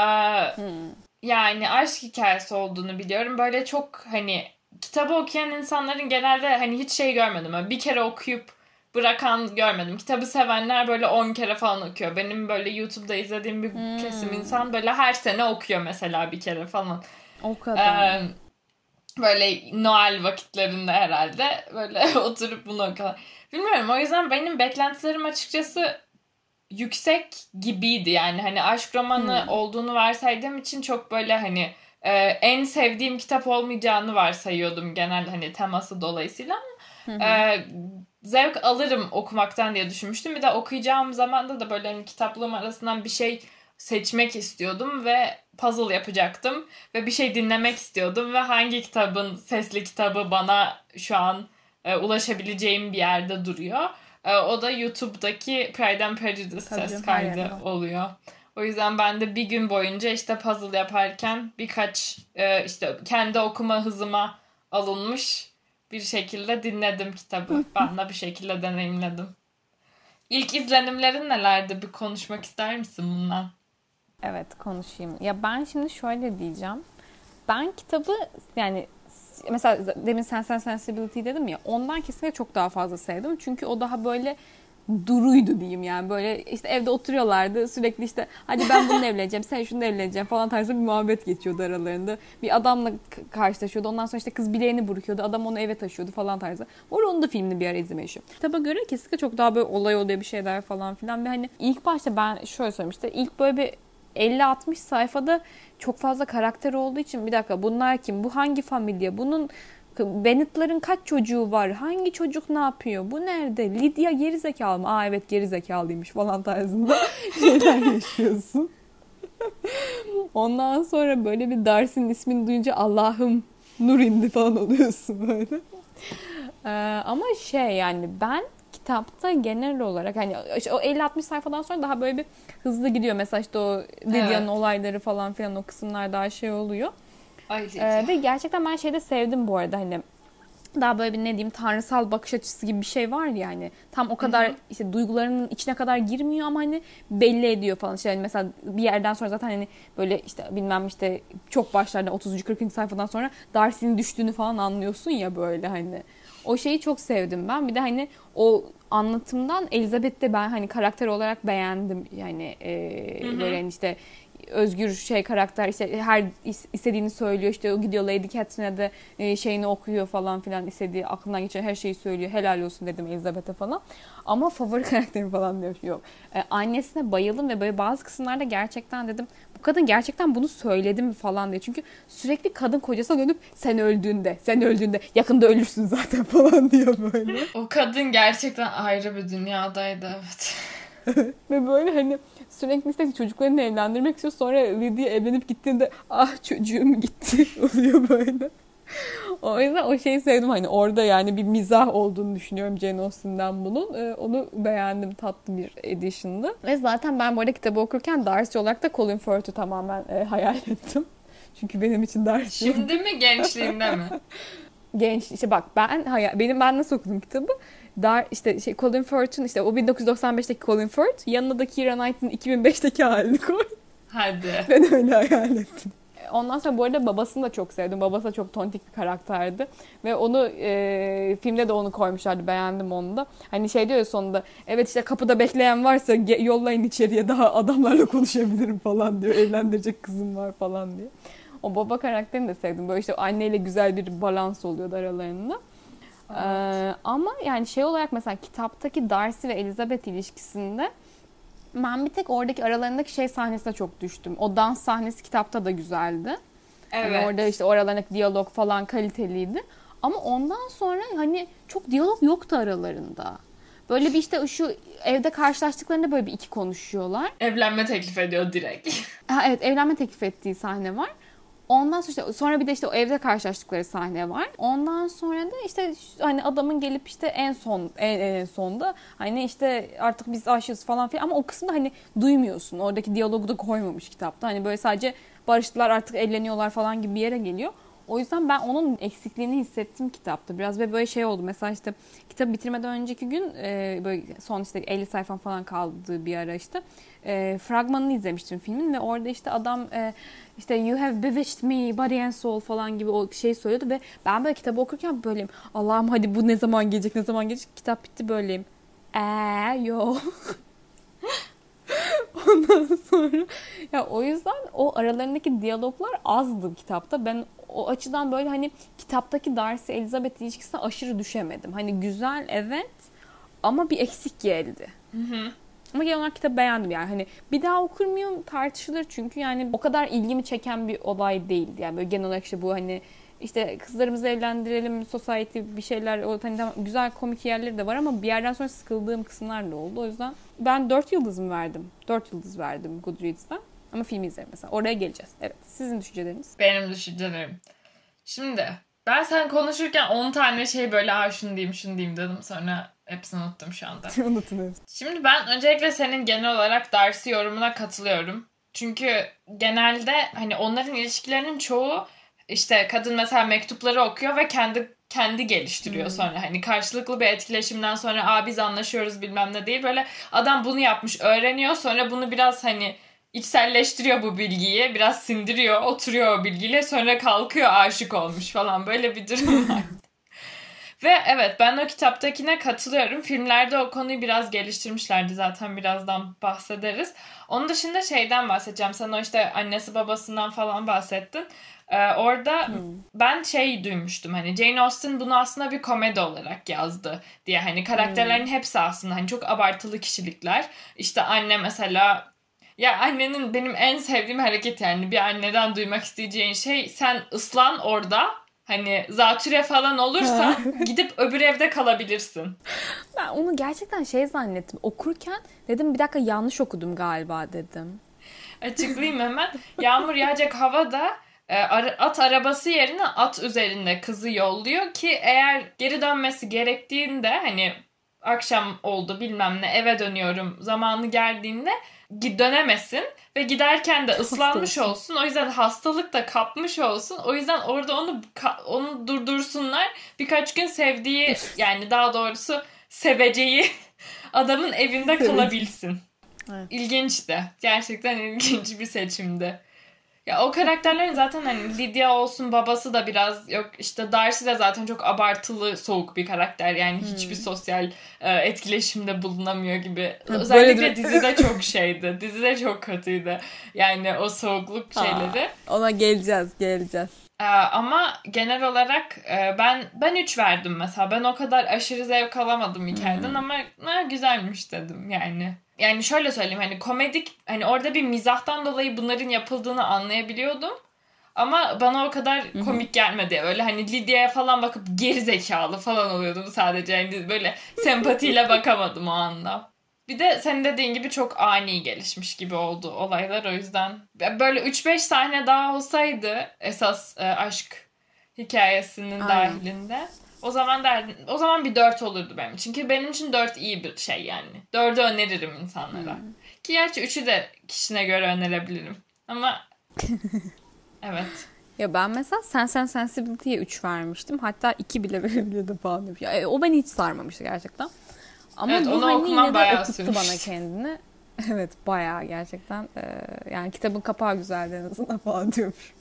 [SPEAKER 2] yani aşk hikayesi olduğunu biliyorum. Böyle çok hani kitabı okuyan insanların genelde hani hiç şey görmedim. Bir kere okuyup bırakan görmedim. Kitabı sevenler böyle 10 kere falan okuyor. Benim böyle YouTube'da izlediğim bir kesim insan böyle her sene okuyor mesela bir kere falan.
[SPEAKER 1] O kadar.
[SPEAKER 2] Ee, böyle Noel vakitlerinde herhalde böyle oturup bunu okuyorlar. Bilmiyorum o yüzden benim beklentilerim açıkçası yüksek gibiydi yani hani aşk romanı
[SPEAKER 1] Hmm.
[SPEAKER 2] olduğunu varsaydığım için çok böyle hani e, en sevdiğim kitap olmayacağını varsayıyordum genel hani teması dolayısıyla ama e, zevk alırım okumaktan diye düşünmüştüm. Bir de okuyacağım zamanda da böyle hani kitaplığım arasından bir şey seçmek istiyordum ve puzzle yapacaktım ve bir şey dinlemek istiyordum ve hangi kitabın sesli kitabı bana şu an e, ulaşabileceğim bir yerde duruyor. E, o da YouTube'daki Pride and Prejudice
[SPEAKER 1] Tabii
[SPEAKER 2] ses kaydı oluyor. O yüzden ben de bir gün boyunca işte puzzle yaparken birkaç e, işte kendi okuma hızıma alınmış bir şekilde dinledim kitabı. ben de bir şekilde deneyimledim. İlk izlenimlerin nelerdi? Bir konuşmak ister misin bundan?
[SPEAKER 1] Evet konuşayım. Ya ben şimdi şöyle diyeceğim. Ben kitabı yani mesela demin Sense and Sensibility dedim ya ondan kesinlikle çok daha fazla sevdim. Çünkü o daha böyle duruydu diyeyim yani böyle işte evde oturuyorlardı sürekli işte hadi ben bununla evleneceğim sen şununla evleneceğim falan tarzı bir muhabbet geçiyordu aralarında. Bir adamla karşılaşıyordu ondan sonra işte kız bileğini burkuyordu adam onu eve taşıyordu falan tarzı. Orada onun da filmini bir ara yaşıyorum. Kitaba göre kesinlikle çok daha böyle olay oluyor bir şeyler falan filan. Ve hani ilk başta ben şöyle söyleyeyim işte ilk böyle bir 50-60 sayfada çok fazla karakter olduğu için bir dakika bunlar kim? Bu hangi familya? Bunun Bennett'ların kaç çocuğu var? Hangi çocuk ne yapıyor? Bu nerede? Lydia gerizekalı mı? Aa evet gerizekalıymış falan tarzında şeyler yaşıyorsun. Ondan sonra böyle bir Darcy'nin ismini duyunca Allah'ım nur indi falan oluyorsun böyle. Ee, ama şey yani ben kitapta genel olarak hani o 50-60 sayfadan sonra daha böyle bir hızlı gidiyor. Mesela işte o Lydia'nın
[SPEAKER 2] Evet.
[SPEAKER 1] olayları falan filan o kısımlar daha şey oluyor.
[SPEAKER 2] Ay,
[SPEAKER 1] Ee, ve gerçekten ben şeyde sevdim bu arada hani daha böyle bir ne diyeyim tanrısal bakış açısı gibi bir şey var ya hani tam o kadar işte duygularının içine kadar girmiyor ama hani belli ediyor falan işte hani mesela bir yerden sonra zaten hani böyle işte bilmem işte çok başlarda 30. 40. sayfadan sonra Darcy'nin düştüğünü falan anlıyorsun ya böyle hani o şeyi çok sevdim ben. Bir de hani o anlatımdan Elizabeth'i de ben hani karakter olarak beğendim. Yani e, böyle hani işte özgür şey karakter işte her is- istediğini söylüyor. İşte o gidiyor Lady Catherine'e de e, şeyini okuyor falan filan. İstediği aklından geçen her şeyi söylüyor. Helal olsun dedim Elizabeth'e falan. Ama favori karakterim falan diyor. Yok. E, annesine bayıldım ve böyle bazı kısımlarda gerçekten dedim kadın gerçekten bunu söyledi mi falan diye çünkü sürekli kadın kocasına dönüp sen öldüğünde sen öldüğünde yakında ölürsün zaten falan diyor böyle
[SPEAKER 2] O kadın gerçekten ayrı bir dünyadaydı evet.
[SPEAKER 1] Ve böyle hani sürekli işte çocuklarını evlendirmek istiyor. Sonra Lydia evlenip gittiğinde ah çocuğum gitti oluyor böyle. O yüzden o şeyi sevdim hani orada yani bir mizah olduğunu düşünüyorum Jane Austen'den bunun. Ee, onu beğendim tatlı bir edition'dı. Ve zaten ben bu arada kitabı okurken Darcy olarak da Colin Firth'ü tamamen e, hayal ettim. Çünkü benim için Darcy
[SPEAKER 2] Şimdi mi gençliğinde mi?
[SPEAKER 1] genç işte bak ben hayal, benim ben nasıl okudum kitabı? Dar işte şey Colin Firth'ün işte o 1995'teki Colin Firth yanına da Keira Knightley'in 2005'teki halini koy.
[SPEAKER 2] Hadi.
[SPEAKER 1] Ben öyle hayal ettim. Ondan sonra bu arada babasını da çok sevdim. Babası da çok tontik bir karakterdi. Ve onu e, filmde de onu koymuşlardı. Beğendim onu da. Hani şey diyor ya sonunda. Evet işte kapıda bekleyen varsa yollayın içeriye daha adamlarla konuşabilirim falan diyor. Evlendirecek kızım var falan diye. O baba karakterini de sevdim. Böyle işte anneyle güzel bir balans oluyordu aralarında. Ee, ama yani şey olarak mesela kitaptaki Darcy ve Elizabeth ilişkisinde ben bir tek oradaki aralarındaki şey sahnesine çok düştüm. O dans sahnesi kitapta da güzeldi.
[SPEAKER 2] Evet.
[SPEAKER 1] Hani orada işte aralarındaki diyalog falan kaliteliydi. Ama ondan sonra hani çok diyalog yoktu aralarında. Böyle bir işte şu evde karşılaştıklarında böyle bir iki konuşuyorlar.
[SPEAKER 2] Evlenme teklif ediyor direkt.
[SPEAKER 1] Ha, evet evlenme teklif ettiği sahne var. Ondan sonra işte sonra bir de işte o evde karşılaştıkları sahne var. Ondan sonra da işte hani adamın gelip işte en son en, en sonda hani işte artık biz aşığız falan filan ama o kısımda hani duymuyorsun. Oradaki diyalogu da koymamış kitapta. Hani böyle sadece barıştılar artık evleniyorlar falan gibi bir yere geliyor. O yüzden ben onun eksikliğini hissettim kitapta. Biraz ve böyle şey oldu. Mesela işte kitabı bitirmeden önceki gün e, böyle son işte 50 sayfa falan kaldığı bir ara işte e, fragmanını izlemiştim filmin ve orada işte adam e, işte you have bewitched me body and soul falan gibi o şey söylüyordu ve ben böyle kitabı okurken böyleyim. Allah'ım hadi bu ne zaman gelecek ne zaman gelecek kitap bitti böyleyim. Eee yo. Ondan sonra ya o yüzden o aralarındaki diyaloglar azdı kitapta. Ben o açıdan böyle hani kitaptaki Darcy Elizabeth ilişkisine aşırı düşemedim. Hani güzel evet ama bir eksik geldi. Ama genel olarak kitabı beğendim yani. Hani bir daha okur muyum tartışılır çünkü yani o kadar ilgimi çeken bir olay değildi. Yani böyle genel olarak işte bu hani işte kızlarımızı evlendirelim, society bir şeyler, o hani güzel komik yerleri de var ama bir yerden sonra sıkıldığım kısımlar da oldu. O yüzden ben 4 yıldızım verdim. 4 yıldız verdim Goodreads'ten. Ama filmi izlerim mesela. Oraya geleceğiz. Evet. Sizin düşünceleriniz?
[SPEAKER 2] Benim düşüncelerim. Şimdi ben sen konuşurken 10 tane şey böyle Aa, şunu diyeyim şunu diyeyim dedim. Sonra hepsini unuttum şu anda.
[SPEAKER 1] Unutun hepsini.
[SPEAKER 2] Şimdi ben öncelikle senin genel olarak Darcy yorumuna katılıyorum. Çünkü genelde hani onların ilişkilerinin çoğu işte kadın mesela mektupları okuyor ve kendi kendi geliştiriyor sonra hani karşılıklı bir etkileşimden sonra aa biz anlaşıyoruz bilmem ne değil böyle adam bunu yapmış öğreniyor sonra bunu biraz hani içselleştiriyor bu bilgiyi biraz sindiriyor oturuyor o bilgiyle sonra kalkıyor aşık olmuş falan böyle bir durum var. Ve evet ben o kitaptakine katılıyorum. Filmlerde o konuyu biraz geliştirmişlerdi zaten birazdan bahsederiz. Onun dışında şeyden bahsedeceğim. Sen o işte annesi babasından falan bahsettin. Ee, orada hmm. ben şey duymuştum hani Jane Austen bunu aslında bir komedi olarak yazdı diye hani karakterlerin hmm. hepsi aslında hani çok abartılı kişilikler. İşte anne mesela ya annenin benim en sevdiğim hareket yani bir anneden duymak isteyeceğin şey sen ıslan orada hani zatüre falan olursa gidip öbür evde kalabilirsin.
[SPEAKER 1] Ben onu gerçekten şey zannettim. Okurken dedim bir dakika yanlış okudum galiba dedim.
[SPEAKER 2] Açıklayayım hemen. Yağmur yağacak havada e, at arabası yerine at üzerinde kızı yolluyor ki eğer geri dönmesi gerektiğinde hani akşam oldu bilmem ne eve dönüyorum zamanı geldiğinde dönemesin ve giderken de ıslanmış olsun. O yüzden hastalık da kapmış olsun. O yüzden orada onu onu durdursunlar. Birkaç gün sevdiği yani daha doğrusu seveceği adamın evinde kalabilsin. Evet. İlginç de. Gerçekten ilginç bir seçimdi. Ya o karakterlerin zaten hani Lydia olsun babası da biraz yok işte Darcy de zaten çok abartılı soğuk bir karakter yani hmm. hiçbir sosyal e, etkileşimde bulunamıyor gibi. Ha, Özellikle dizide çok şeydi. Dizide çok kötüydü. Yani o soğukluk şeyleri.
[SPEAKER 1] Aa, ona geleceğiz, geleceğiz.
[SPEAKER 2] Ee, ama genel olarak e, ben ben 3 verdim mesela. Ben o kadar aşırı zevk alamadım hikayeden hmm. ama ha, güzelmiş dedim yani yani şöyle söyleyeyim hani komedik hani orada bir mizahtan dolayı bunların yapıldığını anlayabiliyordum. Ama bana o kadar komik gelmedi. Öyle hani Lidya'ya falan bakıp geri zekalı falan oluyordum sadece. Yani böyle sempatiyle bakamadım o anda. Bir de senin dediğin gibi çok ani gelişmiş gibi oldu olaylar o yüzden. Böyle 3-5 sahne daha olsaydı esas e, aşk hikayesinin Aynen. dahilinde o zaman derdim, o zaman bir dört olurdu benim. Çünkü benim için dört iyi bir şey yani. Dördü öneririm insanlara. Hmm. Ki gerçi üçü de kişine göre önerebilirim. Ama evet.
[SPEAKER 1] Ya ben mesela Sen Sen Sensibility'ye 3 vermiştim. Hatta 2 bile verebilirdim falan. Ya, e, o beni hiç sarmamıştı gerçekten. Ama evet, bu hani yine de okuttu bana kendini. Evet bayağı gerçekten. E, yani kitabın kapağı güzeldi en azından falan diyormuş.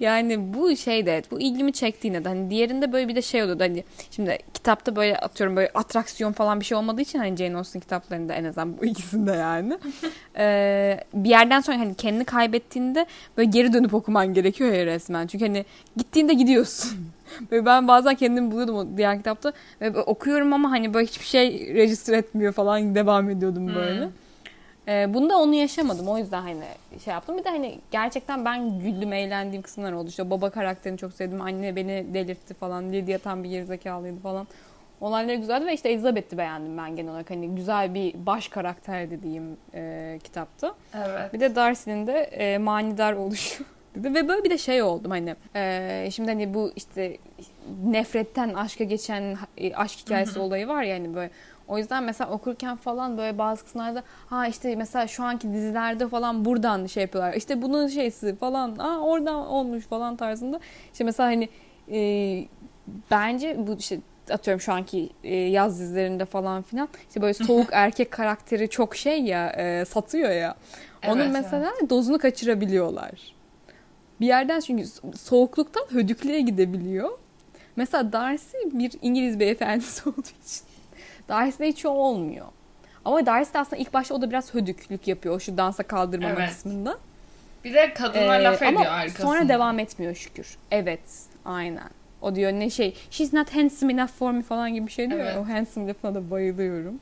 [SPEAKER 1] Yani bu şey de bu ilgimi çekti yine de. Hani diğerinde böyle bir de şey oluyordu. Hani şimdi kitapta böyle atıyorum böyle atraksiyon falan bir şey olmadığı için hani Jane Austen kitaplarında en azından bu ikisinde yani. ee, bir yerden sonra hani kendini kaybettiğinde böyle geri dönüp okuman gerekiyor ya resmen. Çünkü hani gittiğinde gidiyorsun. Böyle ben bazen kendimi buluyordum o diğer kitapta. Ve okuyorum ama hani böyle hiçbir şey register etmiyor falan devam ediyordum böyle. Hmm. E, bunda onu yaşamadım. O yüzden hani şey yaptım. Bir de hani gerçekten ben güldüm, eğlendiğim kısımlar oldu. İşte baba karakterini çok sevdim. Anne beni delirtti falan. Lydia tam bir gerizekalıydı falan. Olayları güzeldi ve işte Elizabeth'i beğendim ben genel olarak. Hani güzel bir baş karakterdi diyeyim e, kitapta.
[SPEAKER 2] Evet.
[SPEAKER 1] Bir de Darcy'nin de e, manidar oluşu. ve böyle bir de şey oldum hani e, şimdi hani bu işte nefretten aşka geçen e, aşk hikayesi olayı var ya hani böyle o yüzden mesela okurken falan böyle bazı kısımlarda ha işte mesela şu anki dizilerde falan buradan şey yapıyorlar. İşte bunun şeysi falan aa oradan olmuş falan tarzında. İşte mesela hani e, bence bu işte atıyorum şu anki e, yaz dizilerinde falan filan işte böyle soğuk erkek karakteri çok şey ya e, satıyor ya. Onun evet, mesela evet. dozunu kaçırabiliyorlar. Bir yerden çünkü soğukluktan hödüklüğe gidebiliyor. Mesela Darcy bir İngiliz beyefendisi olduğu için Darcy'de hiç o olmuyor. Ama Darcy de aslında ilk başta o da biraz hödüklük yapıyor şu dansa kaldırmama evet. kısmında.
[SPEAKER 2] Bir de kadınlar ee, laf ediyor ama arkasında.
[SPEAKER 1] sonra devam etmiyor şükür. Evet aynen. O diyor ne şey she's not handsome enough for me falan gibi bir şey diyor. Evet. O handsome lafına da bayılıyorum.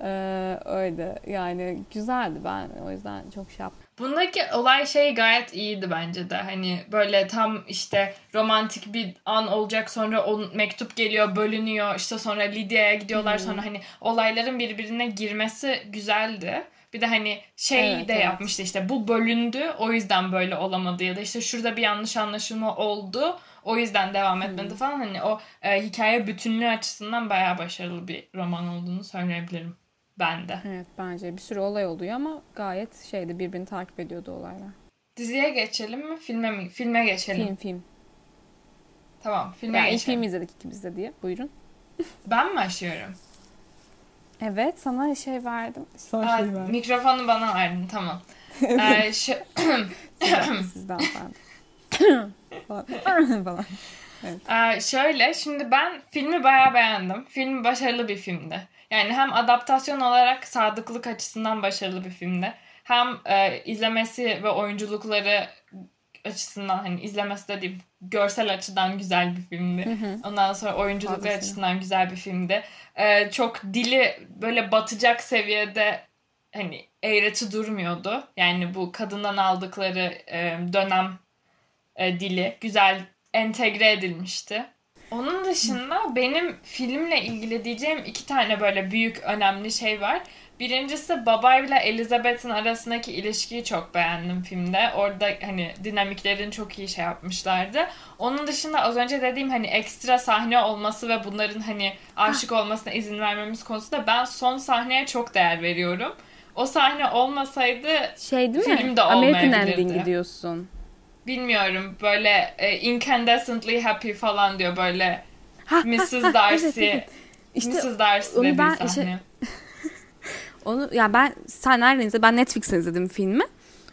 [SPEAKER 1] Ee, öyle yani güzeldi ben o yüzden çok şey yaptım.
[SPEAKER 2] Bundaki olay şey gayet iyiydi bence de. Hani böyle tam işte romantik bir an olacak sonra o mektup geliyor bölünüyor işte sonra Lidya'ya gidiyorlar
[SPEAKER 1] Hmm.
[SPEAKER 2] sonra hani olayların birbirine girmesi güzeldi. Bir de hani şey
[SPEAKER 1] Evet,
[SPEAKER 2] de
[SPEAKER 1] evet.
[SPEAKER 2] yapmıştı işte bu bölündü o yüzden böyle olamadı ya da işte şurada bir yanlış anlaşılma oldu o yüzden devam etmedi
[SPEAKER 1] Hmm.
[SPEAKER 2] falan hani o e, hikaye bütünlüğü açısından bayağı başarılı bir roman olduğunu söyleyebilirim ben de.
[SPEAKER 1] Evet bence bir sürü olay oluyor ama gayet şeydi birbirini takip ediyordu olaylar.
[SPEAKER 2] Diziye geçelim mi? Filme mi? Filme geçelim.
[SPEAKER 1] Film film.
[SPEAKER 2] Tamam, filme
[SPEAKER 1] Yani ilk
[SPEAKER 2] geçelim.
[SPEAKER 1] film izledik ikimiz de diye. Buyurun.
[SPEAKER 2] Ben mi başlıyorum?
[SPEAKER 1] Evet sana şey verdim. Sana
[SPEAKER 2] Aa, mikrofonu bana verdin, tamam. ee, şu...
[SPEAKER 1] Sizden falan. falan.
[SPEAKER 2] Ee, şöyle, şimdi ben filmi bayağı beğendim. Film başarılı bir filmdi. Yani hem adaptasyon olarak sadıklık açısından başarılı bir filmdi. Hem e, izlemesi ve oyunculukları açısından hani izlemesi de değil görsel açıdan güzel bir filmdi. Ondan sonra oyunculuklar
[SPEAKER 1] Fazlasıyla.
[SPEAKER 2] açısından güzel bir filmdi. Ee, çok dili böyle batacak seviyede hani eğreti durmuyordu. Yani bu kadından aldıkları e, dönem e, dili güzel entegre edilmişti. Onun dışında benim filmle ilgili diyeceğim iki tane böyle büyük önemli şey var. Birincisi babayla Elizabeth'in arasındaki ilişkiyi çok beğendim filmde. Orada hani dinamiklerin çok iyi şey yapmışlardı. Onun dışında az önce dediğim hani ekstra sahne olması ve bunların hani aşık olmasına izin vermemiz konusunda ben son sahneye çok değer veriyorum. O sahne olmasaydı
[SPEAKER 1] Şey değil mi?
[SPEAKER 2] Film de
[SPEAKER 1] American
[SPEAKER 2] olmayabilirdi.
[SPEAKER 1] Ending diyorsun.
[SPEAKER 2] Bilmiyorum böyle e, incandescently happy falan diyor böyle
[SPEAKER 1] Ha,
[SPEAKER 2] Mrs.
[SPEAKER 1] ha, ha,
[SPEAKER 2] Darcy.
[SPEAKER 1] evet, evet. İşte
[SPEAKER 2] Mrs. Darcy
[SPEAKER 1] onu ben
[SPEAKER 2] sahne.
[SPEAKER 1] şey- onu ya ben sen nereden izledin? Ben Netflix'ten izledim filmi.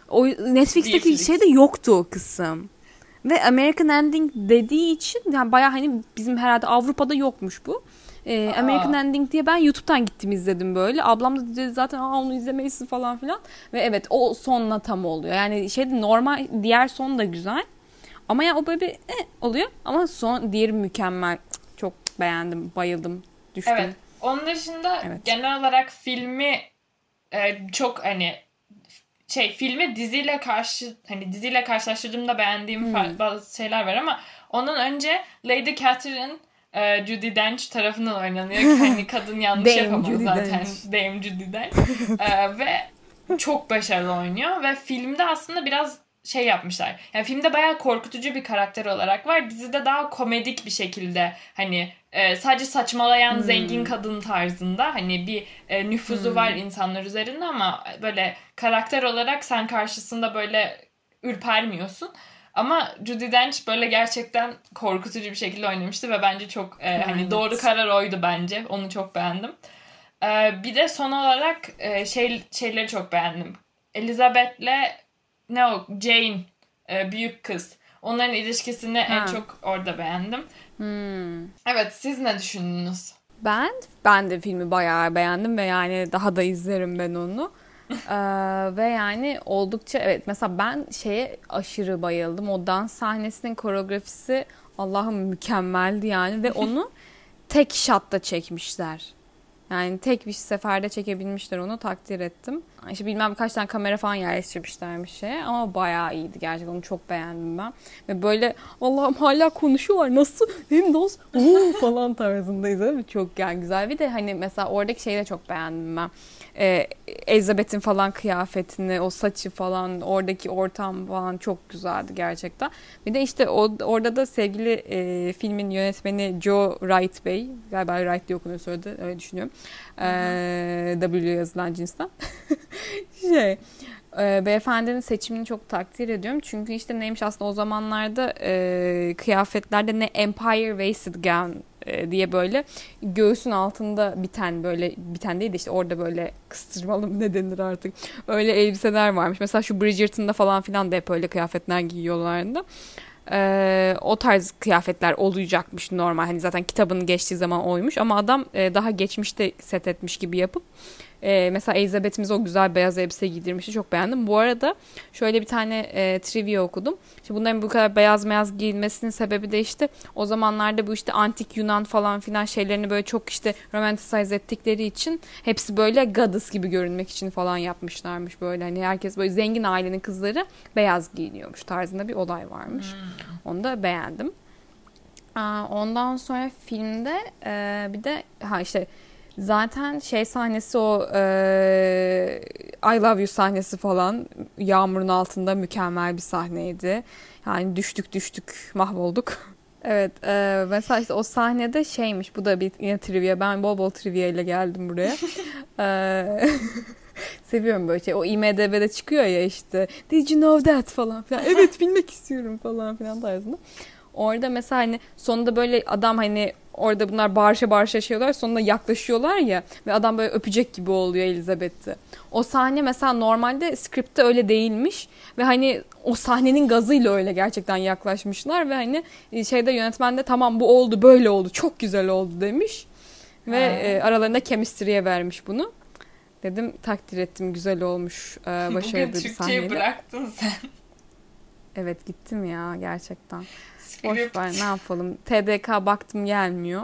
[SPEAKER 1] O Netflix'teki
[SPEAKER 2] Netflix.
[SPEAKER 1] şeyde yoktu o kısım. Ve American Ending dediği için yani bayağı hani bizim herhalde Avrupa'da yokmuş bu.
[SPEAKER 2] Aa.
[SPEAKER 1] American Ending diye ben YouTube'dan gittim izledim böyle. Ablam da dedi zaten Aa, onu izlemelisin falan filan. Ve evet o sonla tam oluyor. Yani şeyde normal diğer son da güzel. Ama ya o böyle bir eh, oluyor. Ama son diğeri mükemmel. Çok beğendim, bayıldım, düştüm.
[SPEAKER 2] Evet. Onun dışında
[SPEAKER 1] Evet.
[SPEAKER 2] genel olarak filmi e, çok hani şey filmi diziyle karşı hani diziyle karşılaştırdığımda beğendiğim
[SPEAKER 1] Hmm.
[SPEAKER 2] bazı şeyler var ama ondan önce Lady Catherine e, Judi Dench tarafından oynanıyor hani kadın yanlış yapamaz
[SPEAKER 1] Judi
[SPEAKER 2] zaten
[SPEAKER 1] Dench.
[SPEAKER 2] Dame Judi Dench E, ve çok başarılı oynuyor ve filmde aslında biraz şey yapmışlar. Yani filmde bayağı korkutucu bir karakter olarak var. Dizide daha komedik bir şekilde hani e, sadece saçmalayan
[SPEAKER 1] Hmm.
[SPEAKER 2] zengin kadın tarzında hani bir e, nüfuzu var insanlar üzerinde ama böyle karakter olarak sen karşısında böyle ürpermiyorsun. Ama Judi Dench böyle gerçekten korkutucu bir şekilde oynamıştı ve bence çok e, hani
[SPEAKER 1] Evet.
[SPEAKER 2] doğru karar oydu bence. Onu çok beğendim. E, bir de son olarak e, şey şeyleri çok beğendim. Elizabeth'le ne o Jane e, büyük kız. Onların ilişkisini en
[SPEAKER 1] Ha.
[SPEAKER 2] çok orada beğendim.
[SPEAKER 1] Hmm.
[SPEAKER 2] Evet siz ne düşündünüz?
[SPEAKER 1] Ben ben de filmi bayağı beğendim ve yani daha da izlerim ben onu. Ee, ve yani oldukça evet mesela ben şeye aşırı bayıldım. O dans sahnesinin koreografisi Allah'ım mükemmeldi yani ve onu tek shotta çekmişler. Yani tek bir seferde çekebilmişler onu takdir ettim. İşte bilmem kaç tane kamera falan yerleştirmişlermiş şeye ama bayağı iyiydi gerçekten onu çok beğendim ben. Ve böyle Allah'ım hala konuşuyorlar nasıl hem Oo falan tarzındayız? Çok yani güzel. Bir de hani mesela oradaki şeyi de çok beğendim ben. Ee, Elizabeth'in falan kıyafetini, o saçı falan, oradaki ortam falan çok güzeldi gerçekten. Bir de işte o, orada da sevgili e, filmin yönetmeni Joe Wright Bey, galiba Wright diye okunuyor söyledi, öyle düşünüyorum. Ee, W yazılan cinsten. şey, e, beyefendinin seçimini çok takdir ediyorum. Çünkü işte neymiş aslında o zamanlarda e, kıyafetlerde ne Empire Wasted Gown e, diye böyle göğsün altında biten böyle biten değil de işte orada böyle kıstırmalı ne denir artık öyle elbiseler varmış. Mesela şu Bridgerton'da falan filan da hep öyle kıyafetler giyiyorlardı. Ee, o tarz kıyafetler olacakmış normal. Hani zaten kitabın geçtiği zaman oymuş ama adam e, daha geçmişte set etmiş gibi yapıp e, mesela Elizabeth'imiz o güzel beyaz elbise giydirmişti. Çok beğendim. Bu arada şöyle bir tane e, trivia okudum. İşte bunların bu kadar beyaz beyaz giyilmesinin sebebi de işte o zamanlarda bu işte antik Yunan falan filan şeylerini böyle çok işte romanticize ettikleri için hepsi böyle goddess gibi görünmek için falan yapmışlarmış böyle. Hani herkes böyle zengin ailenin kızları beyaz giyiniyormuş tarzında bir olay varmış. Hmm. Onu da beğendim. Ondan sonra filmde e, bir de ha işte zaten şey sahnesi o e, I Love You sahnesi falan yağmurun altında mükemmel bir sahneydi. Yani düştük düştük mahvolduk. Evet e, mesela işte o sahnede şeymiş bu da bir yine trivia ben bol bol trivia ile geldim buraya. e, seviyorum böyle şey o IMDB'de çıkıyor ya işte did you know that falan filan evet bilmek istiyorum falan filan tarzında. Orada mesela hani sonunda böyle adam hani orada bunlar bağırışa bağırışa şeyler sonunda yaklaşıyorlar ya ve adam böyle öpecek gibi oluyor Elizabeth'i. O sahne mesela normalde skripte öyle değilmiş ve hani o sahnenin gazıyla öyle gerçekten yaklaşmışlar ve hani şeyde yönetmen de tamam bu oldu böyle oldu çok güzel oldu demiş ve e, aralarında chemistry'ye vermiş bunu. Dedim takdir ettim güzel olmuş e, başarılı bir sahneydi.
[SPEAKER 2] Bugün bıraktın sen.
[SPEAKER 1] Evet gittim ya gerçekten. Boş ver ne yapalım. TDK baktım gelmiyor.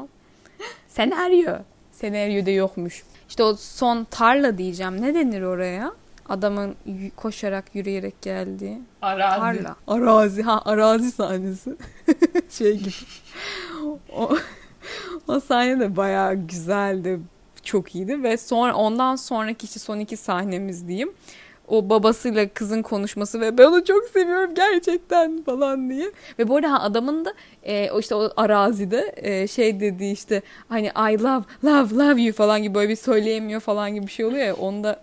[SPEAKER 1] Senaryo. Senaryo da yokmuş. İşte o son tarla diyeceğim. Ne denir oraya? Adamın koşarak yürüyerek geldiği.
[SPEAKER 2] Arazi.
[SPEAKER 1] Tarla. Arazi. Ha arazi sahnesi. şey gibi. O, o sahne de bayağı güzeldi. Çok iyiydi ve sonra ondan sonraki işte son iki sahnemiz diyeyim o babasıyla kızın konuşması ve ben onu çok seviyorum gerçekten falan diye. Ve bu arada adamın da e, o işte o arazide e, şey dediği işte hani I love love love you falan gibi böyle bir söyleyemiyor falan gibi bir şey oluyor ya onu da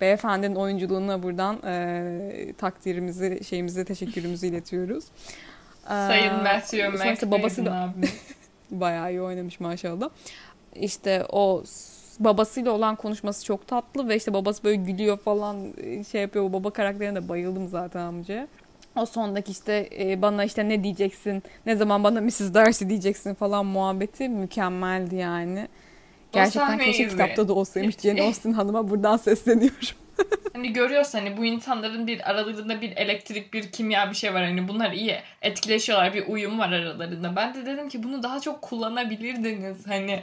[SPEAKER 1] beyefendinin oyunculuğuna buradan e, takdirimizi şeyimizi teşekkürümüzü iletiyoruz.
[SPEAKER 2] Sayın Matthew McFadden babası da
[SPEAKER 1] bayağı iyi oynamış maşallah. İşte o babasıyla olan konuşması çok tatlı ve işte babası böyle gülüyor falan e, şey yapıyor. O baba karakterine de bayıldım zaten amcaya. O sondaki işte e, bana işte ne diyeceksin, ne zaman bana Mrs. Darcy diyeceksin falan muhabbeti mükemmeldi yani. Gerçekten keşke kitapta da olsaymış Jane Austen Hanım'a buradan sesleniyorum.
[SPEAKER 2] hani görüyorsun hani bu insanların bir aralarında bir elektrik, bir kimya bir şey var. Hani bunlar iyi etkileşiyorlar. Bir uyum var aralarında. Ben de dedim ki bunu daha çok kullanabilirdiniz. Hani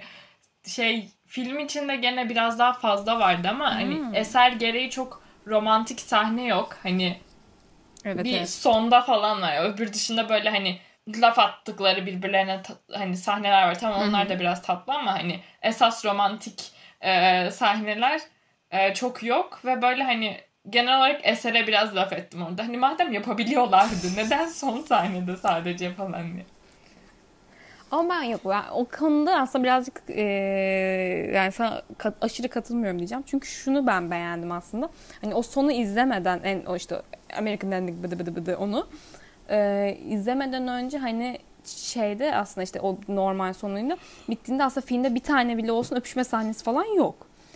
[SPEAKER 2] şey film içinde gene biraz daha fazla vardı ama hani hmm. hani eser gereği çok romantik sahne yok. Hani evet, bir evet. sonda falan var. Öbür dışında böyle hani laf attıkları birbirlerine hani sahneler var. Tamam onlar da biraz tatlı ama hani esas romantik e, sahneler e, çok yok ve böyle hani genel olarak esere biraz laf ettim orada. Hani madem yapabiliyorlardı neden son sahnede sadece falan diye.
[SPEAKER 1] Ama ben yok. Yani o konuda aslında birazcık e, yani sana kat, aşırı katılmıyorum diyeceğim. Çünkü şunu ben beğendim aslında. Hani o sonu izlemeden en o işte American Ending bıdı bıdı bıdı onu e, izlemeden önce hani şeyde aslında işte o normal sonuyla bittiğinde aslında filmde bir tane bile olsun öpüşme sahnesi falan yok.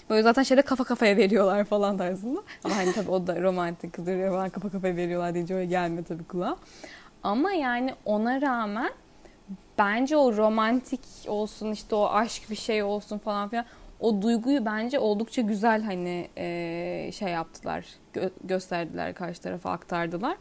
[SPEAKER 1] Böyle zaten şeyde kafa kafaya veriyorlar falan tarzında. Ama hani tabii o da romantik duruyor falan kafa kafaya veriyorlar deyince öyle gelmiyor tabii kulağa. Ama yani ona rağmen bence o romantik olsun işte o aşk bir şey olsun falan filan o duyguyu bence oldukça güzel hani e, şey yaptılar gö- gösterdiler karşı tarafa aktardılar.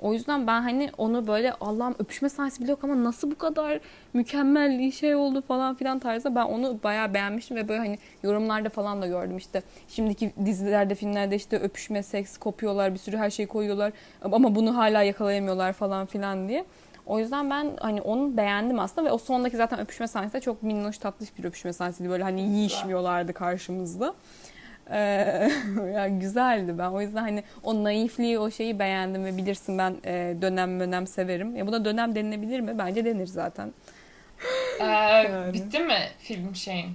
[SPEAKER 1] O yüzden ben hani onu böyle Allah'ım öpüşme sahnesi bile yok ama nasıl bu kadar mükemmel şey oldu falan filan tarzda ben onu bayağı beğenmiştim ve böyle hani yorumlarda falan da gördüm işte şimdiki dizilerde filmlerde işte öpüşme seks kopuyorlar bir sürü her şeyi koyuyorlar ama bunu hala yakalayamıyorlar falan filan diye. O yüzden ben hani onu beğendim aslında ve o sondaki zaten öpüşme sahnesi de çok minnoş tatlış bir öpüşme sahnesiydi. Böyle hani yiyişmiyorlardı karşımızda. Ee, yani güzeldi ben. O yüzden hani o naifliği, o şeyi beğendim ve bilirsin ben e, dönem dönem severim. Ya buna dönem denilebilir mi? Bence denir zaten.
[SPEAKER 2] Ee, yani. Bitti mi film şeyin?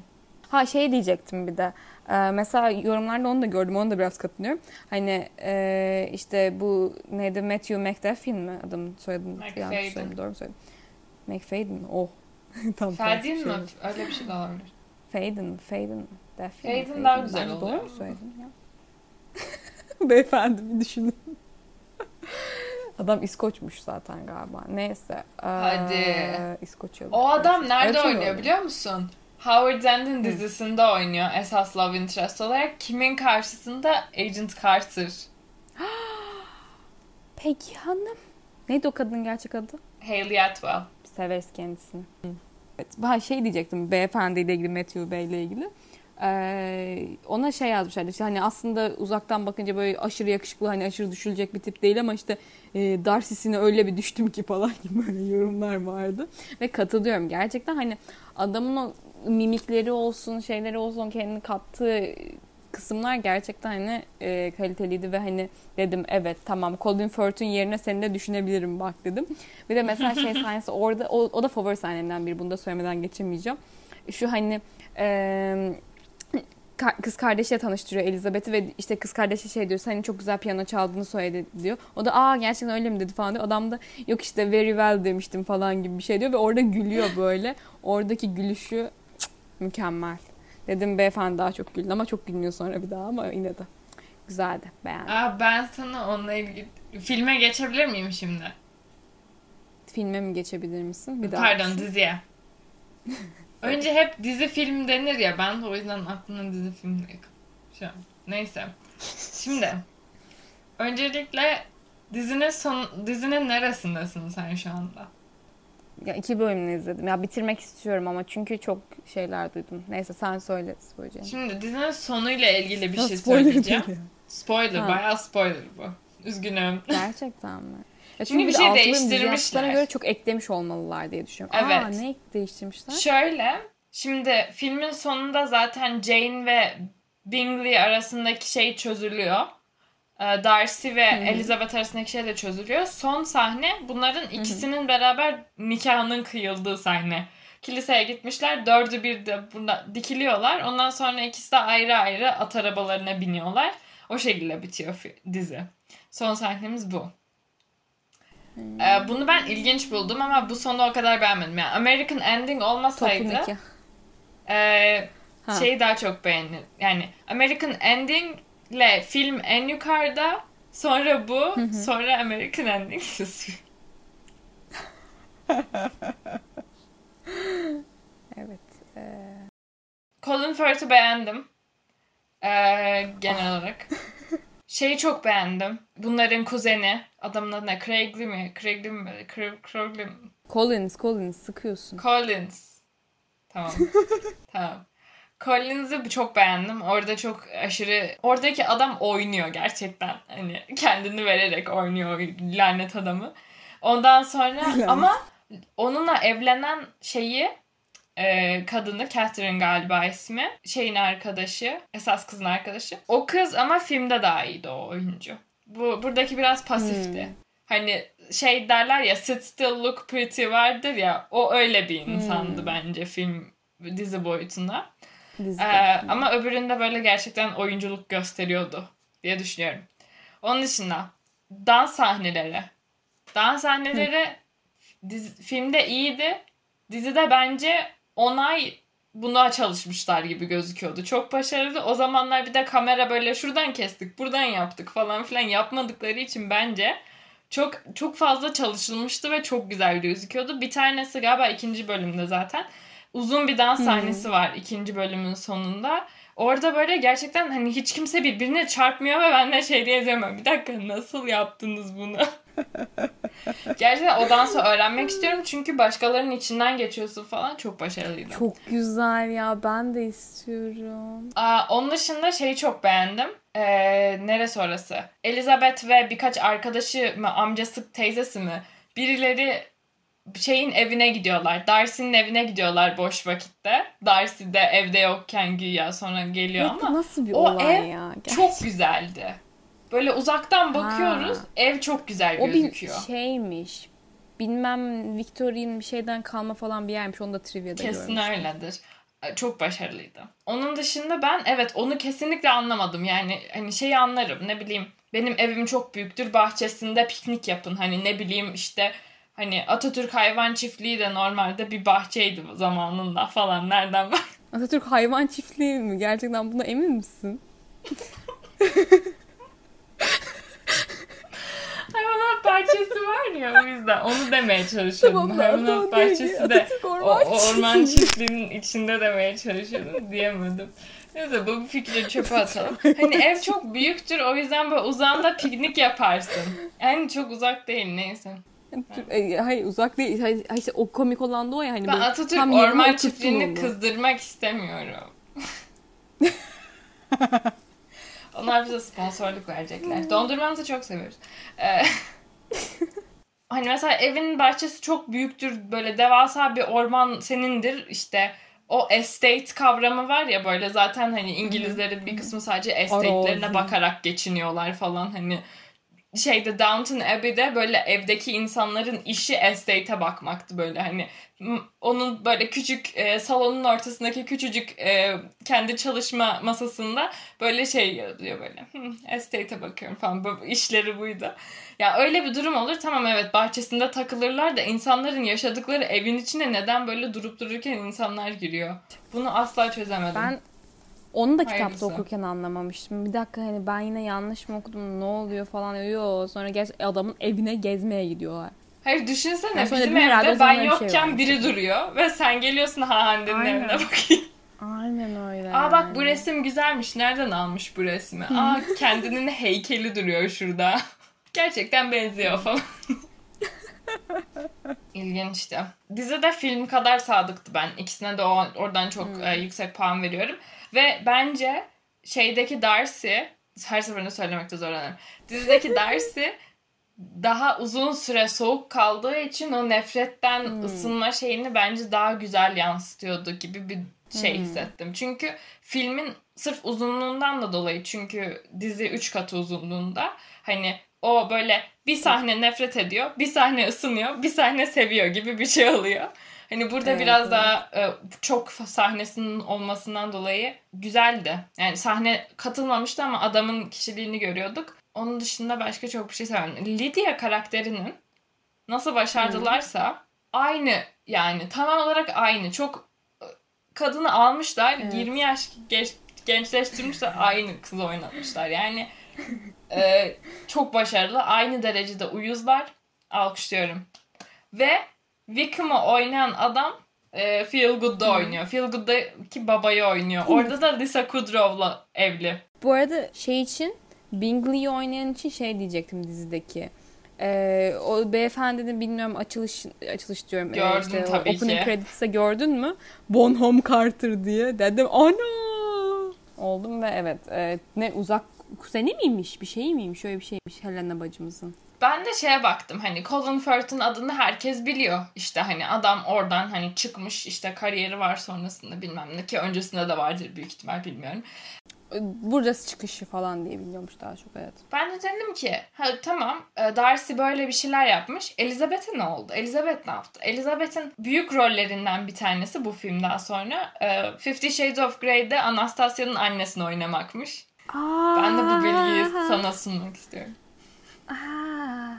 [SPEAKER 1] Ha şey diyecektim bir de. Ee, mesela yorumlarda onu da gördüm. Onu da biraz katılıyorum. Hani e, işte bu neydi Matthew McDuffie mi adım soyadım yanlış söyledim doğru söyledim. McFadden oh.
[SPEAKER 2] Tam Fadin mi? Öyle bir şey de olabilir.
[SPEAKER 1] Faden, Faden.
[SPEAKER 2] Duffy. Faden daha güzel oluyor.
[SPEAKER 1] Doğru mu söyledim ya? Beyefendi bir düşünün. Adam İskoçmuş zaten galiba. Neyse.
[SPEAKER 2] Hadi. Ee, İskoç O adam nerede Öyle oynuyor biliyor musun? Howard Zend'in dizisinde oynuyor esas love interest olarak. Kimin karşısında? Agent Carter.
[SPEAKER 1] Peki hanım. Neydi o kadının gerçek adı?
[SPEAKER 2] Hayley Atwell.
[SPEAKER 1] Severiz kendisini. Evet, ben şey diyecektim beyefendiyle ilgili Matthew Bey ile ilgili. Ee, ona şey yazmışlar işte hani aslında uzaktan bakınca böyle aşırı yakışıklı hani aşırı düşülecek bir tip değil ama işte e, Darcy'sine öyle bir düştüm ki falan gibi böyle yorumlar vardı. Ve katılıyorum gerçekten hani adamın o mimikleri olsun şeyleri olsun kendini kattığı kısımlar gerçekten hani e, kaliteliydi ve hani dedim evet tamam Colin Firth'un yerine seni de düşünebilirim bak dedim. Bir de mesela şey sahnesi orada o, o da favori sahnemden biri bunu da söylemeden geçemeyeceğim. Şu hani e, kız kardeşiyle tanıştırıyor Elizabeth'i ve işte kız kardeşi şey diyor senin çok güzel piyano çaldığını söyledi diyor. O da aa gerçekten öyle mi dedi falan diyor. Adam da yok işte very well demiştim falan gibi bir şey diyor ve orada gülüyor böyle. Oradaki gülüşü mükemmel. Dedim beyefendi daha çok güldü ama çok gülmüyor sonra bir daha ama yine de güzeldi beğendim.
[SPEAKER 2] Aa, ben sana onunla ilgili filme geçebilir miyim şimdi?
[SPEAKER 1] Filme mi geçebilir misin? Bir daha.
[SPEAKER 2] Pardon diziye. Önce hep dizi film denir ya ben o yüzden aklımda dizi film şu an. Neyse. Şimdi öncelikle dizinin son dizinin neresindesin sen şu anda?
[SPEAKER 1] Ya iki bölümünü izledim. Ya bitirmek istiyorum ama çünkü çok şeyler duydum. Neyse sen söyle söyleyeceğim.
[SPEAKER 2] Şimdi dizinin sonuyla ilgili bir
[SPEAKER 1] Ya
[SPEAKER 2] şey
[SPEAKER 1] spoiler
[SPEAKER 2] söyleyeceğim.
[SPEAKER 1] değil.
[SPEAKER 2] Spoiler,
[SPEAKER 1] Ha.
[SPEAKER 2] bayağı spoiler bu. Üzgünüm.
[SPEAKER 1] Gerçekten mi? Ya
[SPEAKER 2] Çünkü bir
[SPEAKER 1] de
[SPEAKER 2] şey değiştirmişler.
[SPEAKER 1] göre çok eklemiş olmalılar diye düşünüyorum. Aa
[SPEAKER 2] Evet.
[SPEAKER 1] ne değiştirmişler?
[SPEAKER 2] Şöyle, şimdi filmin sonunda zaten Jane ve Bingley arasındaki şey çözülüyor. Ee, Darcy ve Elizabeth arasındaki şey de çözülüyor. Son sahne bunların ikisinin beraber nikahının kıyıldığı sahne. Kiliseye gitmişler. Dördü bir de bunda dikiliyorlar. Ondan sonra ikisi de ayrı ayrı at arabalarına biniyorlar. O şekilde bitiyor dizi. Son sahnemiz bu. Ee, bunu ben ilginç buldum ama bu sonu o kadar beğenmedim. Yani American Ending olmasaydı
[SPEAKER 1] Ha.
[SPEAKER 2] şeyi daha çok beğenir. Yani American Ending ile film en yukarıda, sonra bu, sonra American Ending.
[SPEAKER 1] Evet. Ee,
[SPEAKER 2] Colin Firth'ı beğendim. Ee, genel olarak. Şeyi çok beğendim. Bunların kuzeni. Adamın adı ne? Craig'li mi? Craig'li mi? Craig- Craig'li mi?
[SPEAKER 1] Collins, Collins sıkıyorsun.
[SPEAKER 2] Collins. Tamam. tamam. Collins'i çok beğendim. Orada çok aşırı... Oradaki adam oynuyor gerçekten. Hani kendini vererek oynuyor lanet adamı. Ondan sonra ama onunla evlenen şeyi e, kadını Catherine galiba ismi. Şeyin arkadaşı. Esas kızın arkadaşı. O kız ama filmde daha iyiydi o oyuncu. Bu buradaki biraz pasifti.
[SPEAKER 1] Hmm.
[SPEAKER 2] Hani şey derler ya sit still look pretty vardır ya o öyle bir insandı
[SPEAKER 1] Hmm.
[SPEAKER 2] bence film dizi boyutunda.
[SPEAKER 1] Dizide.
[SPEAKER 2] Ee, ama öbüründe böyle gerçekten oyunculuk gösteriyordu diye düşünüyorum. Onun dışında dans sahneleri. Dans sahneleri dizi, filmde iyiydi. Dizide bence onay buna çalışmışlar gibi gözüküyordu. Çok başarılı. O zamanlar bir de kamera böyle şuradan kestik, buradan yaptık falan filan yapmadıkları için bence çok çok fazla çalışılmıştı ve çok güzel gözüküyordu. Bir tanesi galiba ikinci bölümde zaten. Uzun bir dans
[SPEAKER 1] Hmm.
[SPEAKER 2] sahnesi var ikinci bölümün sonunda. Orada böyle gerçekten hani hiç kimse birbirine çarpmıyor ve ben de şey diye diyemem. Bir dakika nasıl yaptınız bunu? gerçekten o dansı öğrenmek istiyorum çünkü başkalarının içinden geçiyorsun falan çok başarılıydı.
[SPEAKER 1] Çok güzel ya ben de istiyorum.
[SPEAKER 2] Aa, onun dışında şeyi çok beğendim. Ee, neresi orası? Elizabeth ve birkaç arkadaşı mı, amcası, teyzesi mi? Birileri şeyin evine gidiyorlar. Darcy'nin evine gidiyorlar boş vakitte. Darcy de evde yokken güya sonra geliyor
[SPEAKER 1] Evet,
[SPEAKER 2] ama
[SPEAKER 1] nasıl bir
[SPEAKER 2] o
[SPEAKER 1] olay
[SPEAKER 2] ev
[SPEAKER 1] ya?
[SPEAKER 2] çok güzeldi. Böyle uzaktan bakıyoruz.
[SPEAKER 1] Ha.
[SPEAKER 2] Ev çok güzel
[SPEAKER 1] O bir
[SPEAKER 2] gözüküyor.
[SPEAKER 1] şeymiş. Bilmem Victorian bir şeyden kalma falan bir yermiş. Onu da trivia'da
[SPEAKER 2] Kesin
[SPEAKER 1] görmüştüm.
[SPEAKER 2] öyledir. Çok başarılıydı. Onun dışında ben evet onu kesinlikle anlamadım. Yani hani şeyi anlarım ne bileyim benim evim çok büyüktür bahçesinde piknik yapın. Hani ne bileyim işte hani Atatürk Hayvan Çiftliği de normalde bir bahçeydi zamanında falan nereden bak.
[SPEAKER 1] Atatürk hayvan çiftliği mi? Gerçekten buna emin misin?
[SPEAKER 2] Hayvanat bahçesi var ya o yüzden onu demeye çalışıyordum.
[SPEAKER 1] Tamam,
[SPEAKER 2] hayvanat bahçesi de
[SPEAKER 1] Orman
[SPEAKER 2] o orman
[SPEAKER 1] Çiftliği.
[SPEAKER 2] çiftliğinin içinde demeye çalışıyordum diyemedim. Neyse bu fikri çöpe atalım. Hani ev çok büyüktür o yüzden böyle uzağında piknik yaparsın. Yani çok uzak değil neyse.
[SPEAKER 1] E, Hayır uzak değil. Hayır, işte o komik olan da o ya hani
[SPEAKER 2] Ben Atatürk
[SPEAKER 1] tam
[SPEAKER 2] orman çiftliğini kızdırmak istemiyorum. Onlar bize sponsorluk verecekler. Dondurmanızı çok seviyoruz. Ee, hani mesela evin bahçesi çok büyüktür. Böyle devasa bir orman senindir. İşte o estate kavramı var ya böyle zaten hani İngilizlerin bir kısmı sadece estate'lerine bakarak geçiniyorlar falan hani şeyde Downton Abbey'de böyle evdeki insanların işi estate'e bakmaktı böyle hani onun böyle küçük e, salonun ortasındaki küçücük e, kendi çalışma masasında böyle şey yazıyor böyle "Hmm, estate'e bakıyorum falan böyle işleri buydu. Ya öyle bir durum olur tamam evet bahçesinde takılırlar da insanların yaşadıkları evin içine neden böyle durup dururken insanlar giriyor. Bunu asla çözemedim.
[SPEAKER 1] Ben onu da kitapta
[SPEAKER 2] Hayırlısı.
[SPEAKER 1] okurken anlamamıştım. Bir dakika hani ben yine yanlış mı okudum ne oluyor falan diyor. Sonra geç adamın evine gezmeye gidiyorlar.
[SPEAKER 2] Hayır düşünsene
[SPEAKER 1] sonra
[SPEAKER 2] bizim evde ben
[SPEAKER 1] şey
[SPEAKER 2] yokken
[SPEAKER 1] varmış.
[SPEAKER 2] biri duruyor ve sen geliyorsun ha
[SPEAKER 1] Aynen.
[SPEAKER 2] evine bakayım.
[SPEAKER 1] Aynen öyle.
[SPEAKER 2] Aa bak bu
[SPEAKER 1] yani.
[SPEAKER 2] resim güzelmiş. Nereden almış bu resmi? Aa kendinin heykeli duruyor şurada. Gerçekten benziyor falan. İlginçti. Dizide film kadar sadıktı ben. İkisine de o, oradan çok e, yüksek puan veriyorum. Ve bence şeydeki Darcy her seferinde söylemekte zorlanıyorum. Dizideki Darcy daha uzun süre soğuk kaldığı için o nefretten ısınma şeyini bence daha güzel yansıtıyordu gibi bir şey hissettim. Çünkü filmin sırf uzunluğundan da dolayı çünkü dizi 3 katı uzunluğunda hani o böyle bir sahne nefret ediyor, bir sahne ısınıyor, bir sahne seviyor gibi bir şey oluyor. Hani burada
[SPEAKER 1] Evet,
[SPEAKER 2] biraz
[SPEAKER 1] evet.
[SPEAKER 2] daha e, çok sahnesinin olmasından dolayı güzeldi. Yani sahne katılmamıştı ama adamın kişiliğini görüyorduk. Onun dışında başka çok bir şey sevmedim. Lydia karakterinin nasıl başardılarsa aynı yani tamam olarak aynı. Çok e, kadını almışlar.
[SPEAKER 1] Evet.
[SPEAKER 2] 20 yaş geç, gençleştirmişler. aynı kızı oynatmışlar. Yani e, çok başarılı. Aynı derecede uyuzlar. Alkışlıyorum. Ve Wickham'ı oynayan adam e, Feel Good'da oynuyor. Feel Good'daki babayı oynuyor. Orada da Lisa Kudrow'la evli.
[SPEAKER 1] Bu arada şey için Bingley'i oynayan için şey diyecektim dizideki. Ee, o beyefendinin bilmiyorum açılış açılış diyorum. Ee,
[SPEAKER 2] Gördüm
[SPEAKER 1] işte o
[SPEAKER 2] tabii
[SPEAKER 1] opening
[SPEAKER 2] ki.
[SPEAKER 1] credits'e gördün mü? Bonham Carter diye. Dedim ana! Oldum ve evet. e, ne uzak kuzeni miymiş? Bir şey miymiş? Öyle bir şeymiş Helena bacımızın.
[SPEAKER 2] Ben de şeye baktım hani Colin Firth'ın adını herkes biliyor. İşte hani adam oradan hani çıkmış işte kariyeri var sonrasında bilmem ne ki öncesinde de vardır büyük ihtimal bilmiyorum.
[SPEAKER 1] Burası çıkışı falan diye biliyormuş daha çok evet.
[SPEAKER 2] Ben de dedim ki ha, tamam e, Darcy böyle bir şeyler yapmış. Elizabeth'e ne oldu? Elizabeth ne yaptı? Elizabeth'in büyük rollerinden bir tanesi bu filmden sonra e, Fifty Shades of Grey'de Anastasia'nın annesini oynamakmış. Ben de bu bilgiyi sana sunmak istiyorum.
[SPEAKER 1] Aa.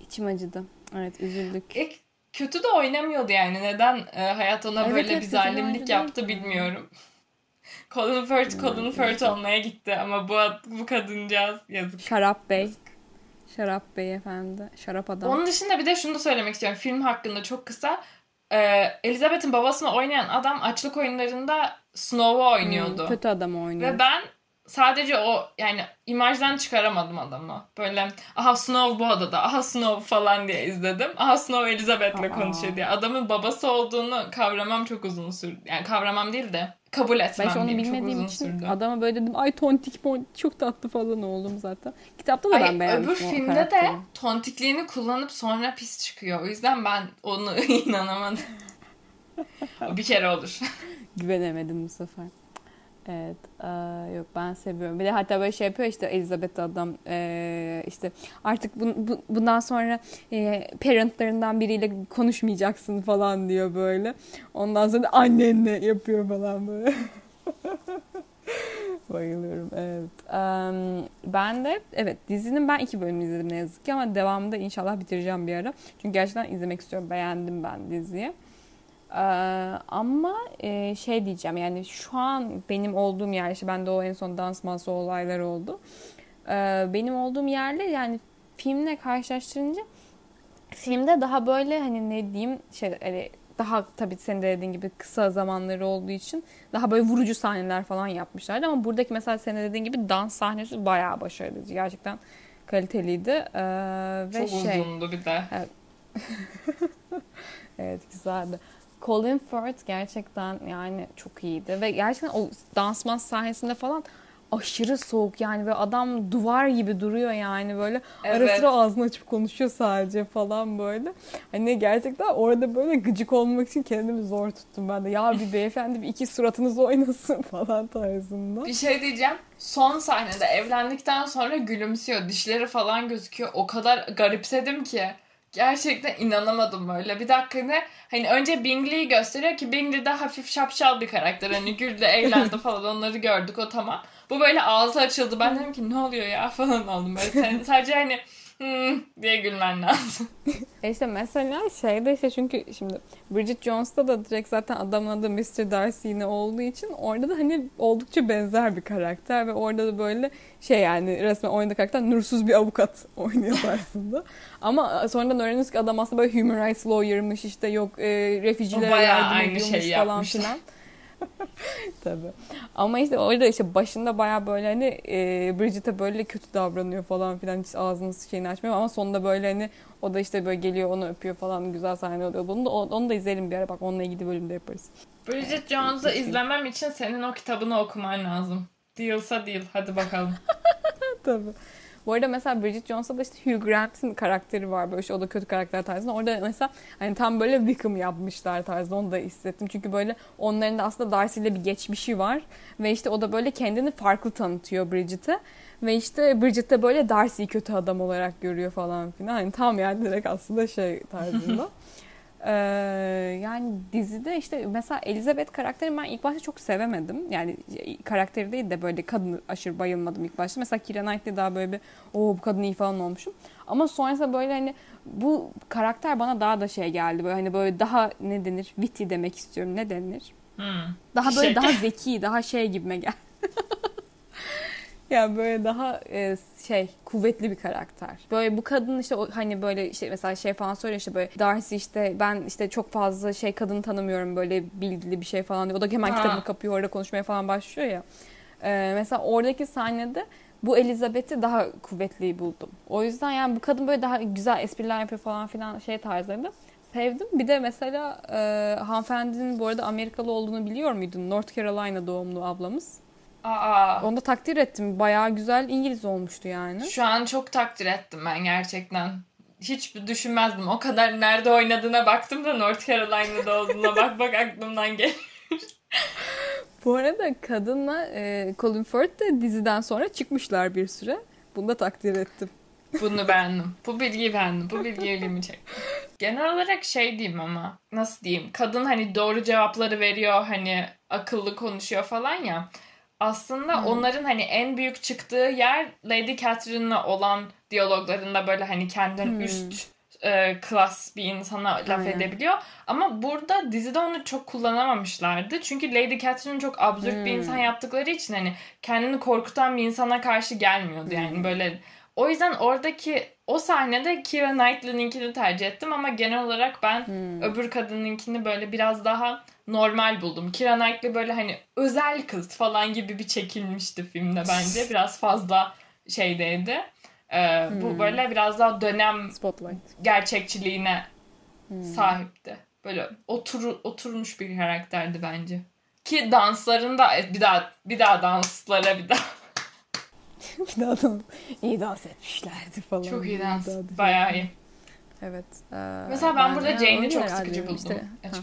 [SPEAKER 1] İçim acıdı. Evet üzüldük.
[SPEAKER 2] İlk kötü de oynamıyordu yani. Neden e, hayat ona
[SPEAKER 1] Evet,
[SPEAKER 2] böyle
[SPEAKER 1] evet,
[SPEAKER 2] bir zalimlik yaptı bilmiyorum. Colin Firth, Colin Firth olmaya gitti ama bu bu kadıncağız yazık.
[SPEAKER 1] Şarap Bey. Şarap Bey efendi. Şarap adam.
[SPEAKER 2] Onun dışında bir de şunu da söylemek istiyorum. Film hakkında çok kısa. Ee, Elizabeth'in babasını oynayan adam açlık oyunlarında Snow'u oynuyordu.
[SPEAKER 1] Hmm, kötü adam oynuyor.
[SPEAKER 2] Ve ben sadece o yani imajdan çıkaramadım adamı. Böyle aha Snow bu odada, aha Snow falan diye izledim. Aha Snow Elizabeth'le konuşuyor diye. Adamın babası olduğunu kavramam çok uzun sürdü. Yani kavramam değil de kabul
[SPEAKER 1] ben
[SPEAKER 2] etmem
[SPEAKER 1] hiç onu
[SPEAKER 2] diyeyim. Çok
[SPEAKER 1] bilmediğim
[SPEAKER 2] uzun
[SPEAKER 1] için
[SPEAKER 2] sürdü.
[SPEAKER 1] adama böyle dedim ay tontik pontik çok tatlı falan oldum zaten. Kitapta da
[SPEAKER 2] Ay,
[SPEAKER 1] ben beğenmiştim
[SPEAKER 2] öbür filmde de tontikliğini kullanıp sonra pis çıkıyor. O yüzden ben onu inanamadım. Bir kere olur.
[SPEAKER 1] Güvenemedim bu sefer. Evet. eee, yok ben seviyorum. Bir de hatta böyle şey yapıyor işte Elizabeth adam eee, işte artık bu, bu- bundan sonra eee, parentlarından biriyle konuşmayacaksın falan diyor böyle. Ondan sonra annenle yapıyor falan böyle. Bayılıyorum evet. Eee, ben de evet dizinin ben iki bölüm izledim ne yazık ki ama devamında inşallah bitireceğim bir ara. Çünkü gerçekten izlemek istiyorum. Beğendim ben diziyi. Ee, ama e, şey diyeceğim yani şu an benim olduğum yer işte bende o en son dans masa olayları oldu. Ee, benim olduğum yerle yani filmle karşılaştırınca filmde daha böyle hani ne diyeyim şey hani daha tabii senin de dediğin gibi kısa zamanları olduğu için daha böyle vurucu sahneler falan yapmışlardı ama buradaki mesela senin de dediğin gibi dans sahnesi bayağı başarılıydı. Gerçekten kaliteliydi. Ee, ve
[SPEAKER 2] Çok
[SPEAKER 1] şey,
[SPEAKER 2] uzundu bir de.
[SPEAKER 1] Evet güzeldi. Colin Firth gerçekten yani çok iyiydi ve gerçekten o dansman sahnesinde falan aşırı soğuk yani ve adam duvar gibi duruyor yani böyle ara
[SPEAKER 2] Evet.
[SPEAKER 1] sıra ağzını açıp konuşuyor sadece falan böyle. Hani gerçekten orada böyle gıcık olmak için kendimi zor tuttum ben de. Ya bir beyefendi bir iki suratınız oynasın falan tarzında.
[SPEAKER 2] Bir şey diyeceğim. Son sahnede evlendikten sonra gülümsüyor. Dişleri falan gözüküyor. O kadar garipsedim ki. Gerçekten inanamadım böyle. Bir dakika ne? Hani önce Bingley'i gösteriyor ki Bingley de hafif şapşal bir karakter. Hani güldü, eğlendi falan onları gördük o tamam. Bu böyle ağzı açıldı. Ben dedim ki ne oluyor ya falan oldum. Böyle sen, sadece hani hmm diye gülmen lazım.
[SPEAKER 1] E işte mesela şeyde işte çünkü şimdi Bridget Jones'ta da direkt zaten adamın adı Mr. Darcy yine olduğu için orada da hani oldukça benzer bir karakter ve orada da böyle şey yani resmen oynadığı karakter nursuz bir avukat oynuyor tarzında. Ama sonradan öğreniyoruz ki adam aslında böyle human rights lawyer'mış işte yok e, refugee'lere yardım ediyormuş falan filan. Tabii. Ama işte orada işte başında baya böyle hani e, Bridget'e böyle kötü davranıyor falan filan hiç ağzını şeyini açmıyor ama sonunda böyle hani o da işte böyle geliyor onu öpüyor falan güzel sahne oluyor. Bunu da, onu da izleyelim bir ara bak onunla ilgili bölümde yaparız.
[SPEAKER 2] Bridget Jones'u izlemem için senin o kitabını okuman lazım. Dealsa deal. Hadi bakalım.
[SPEAKER 1] Tabii. Bu arada mesela Bridget Jones'ta da işte Hugh Grant'in karakteri var böyle işte o da kötü karakter tarzında. Orada mesela hani tam böyle Wickham yapmışlar tarzında onu da hissettim. Çünkü böyle onların da aslında Darcy ile bir geçmişi var. Ve işte o da böyle kendini farklı tanıtıyor Bridget'e. Ve işte Bridget de böyle Darcy'yi kötü adam olarak görüyor falan filan. Hani tam yani direkt aslında şey tarzında. Ee, yani dizide işte mesela Elizabeth karakteri ben ilk başta çok sevemedim. Yani karakteri değil de böyle kadını aşırı bayılmadım ilk başta. Mesela Keira Knightley daha böyle bir o bu kadın iyi falan olmuşum. Ama sonrasında böyle hani bu karakter bana daha da şey geldi. Böyle hani böyle daha ne denir? Witty demek istiyorum. Ne denir?
[SPEAKER 2] Hmm.
[SPEAKER 1] Daha böyle
[SPEAKER 2] Şey-
[SPEAKER 1] daha zeki, daha şey gibime gel. ya böyle daha e, şey kuvvetli bir karakter. Böyle bu kadın işte o, hani böyle işte mesela şey falan söylüyor işte böyle Darcy işte ben işte çok fazla şey kadını tanımıyorum böyle bilgili bir şey falan diyor. O da hemen
[SPEAKER 2] Ha.
[SPEAKER 1] kitabını kapıyor orada konuşmaya falan başlıyor ya. E, mesela oradaki sahnede bu Elizabeth'i daha kuvvetli buldum. O yüzden yani bu kadın böyle daha güzel espriler yapıyor falan filan şey tarzlarında. Sevdim. Bir de mesela e, hanımefendinin bu arada Amerikalı olduğunu biliyor muydun? North Carolina doğumlu ablamız.
[SPEAKER 2] Aa.
[SPEAKER 1] Onu da takdir ettim. Bayağı güzel İngiliz olmuştu yani.
[SPEAKER 2] Şu an çok takdir ettim ben gerçekten. Hiç düşünmezdim. O kadar nerede oynadığına baktım da North Carolina'da olduğuna bak bak aklımdan gel.
[SPEAKER 1] Bu arada kadınla e, Colin Firth de diziden sonra çıkmışlar bir süre. Bunu da takdir ettim.
[SPEAKER 2] Bunu beğendim. Bu bilgiyi beğendim. Bu bilgi ilgimi çekti. Genel olarak şey diyeyim ama nasıl diyeyim kadın hani doğru cevapları veriyor hani akıllı konuşuyor falan ya. Aslında
[SPEAKER 1] Hmm.
[SPEAKER 2] onların hani en büyük çıktığı yer Lady Catherine'la olan diyaloglarında böyle hani kendinden
[SPEAKER 1] Hmm.
[SPEAKER 2] üst e, klas bir insana laf
[SPEAKER 1] Aynen.
[SPEAKER 2] edebiliyor. Ama burada dizide onu çok kullanamamışlardı. Çünkü Lady Catherine çok absürt bir
[SPEAKER 1] Hmm.
[SPEAKER 2] insan yaptıkları için hani kendini korkutan bir insana karşı gelmiyordu. Yani
[SPEAKER 1] Hmm.
[SPEAKER 2] böyle o yüzden oradaki o sahnede Keira Knightley'ninkini tercih ettim ama genel olarak ben
[SPEAKER 1] Hmm.
[SPEAKER 2] öbür kadınınkini böyle biraz daha normal buldum. Keira Knightley böyle hani özel kız falan gibi bir çekilmişti filmde bence. Biraz fazla şeydeydi. Ee, Bu
[SPEAKER 1] Hmm.
[SPEAKER 2] böyle biraz daha dönem
[SPEAKER 1] Spotlight.
[SPEAKER 2] gerçekçiliğine
[SPEAKER 1] Hmm.
[SPEAKER 2] sahipti. Böyle otur, oturmuş bir karakterdi bence. Ki danslarında e, bir daha bir daha danslara bir daha
[SPEAKER 1] bir daha da iyi dans etmişlerdi falan.
[SPEAKER 2] çok iyi dans. Bayağı iyi.
[SPEAKER 1] Evet. e,
[SPEAKER 2] Mesela ben burada
[SPEAKER 1] bence
[SPEAKER 2] Jane'i çok sıkıcı buldum
[SPEAKER 1] işte. Ha.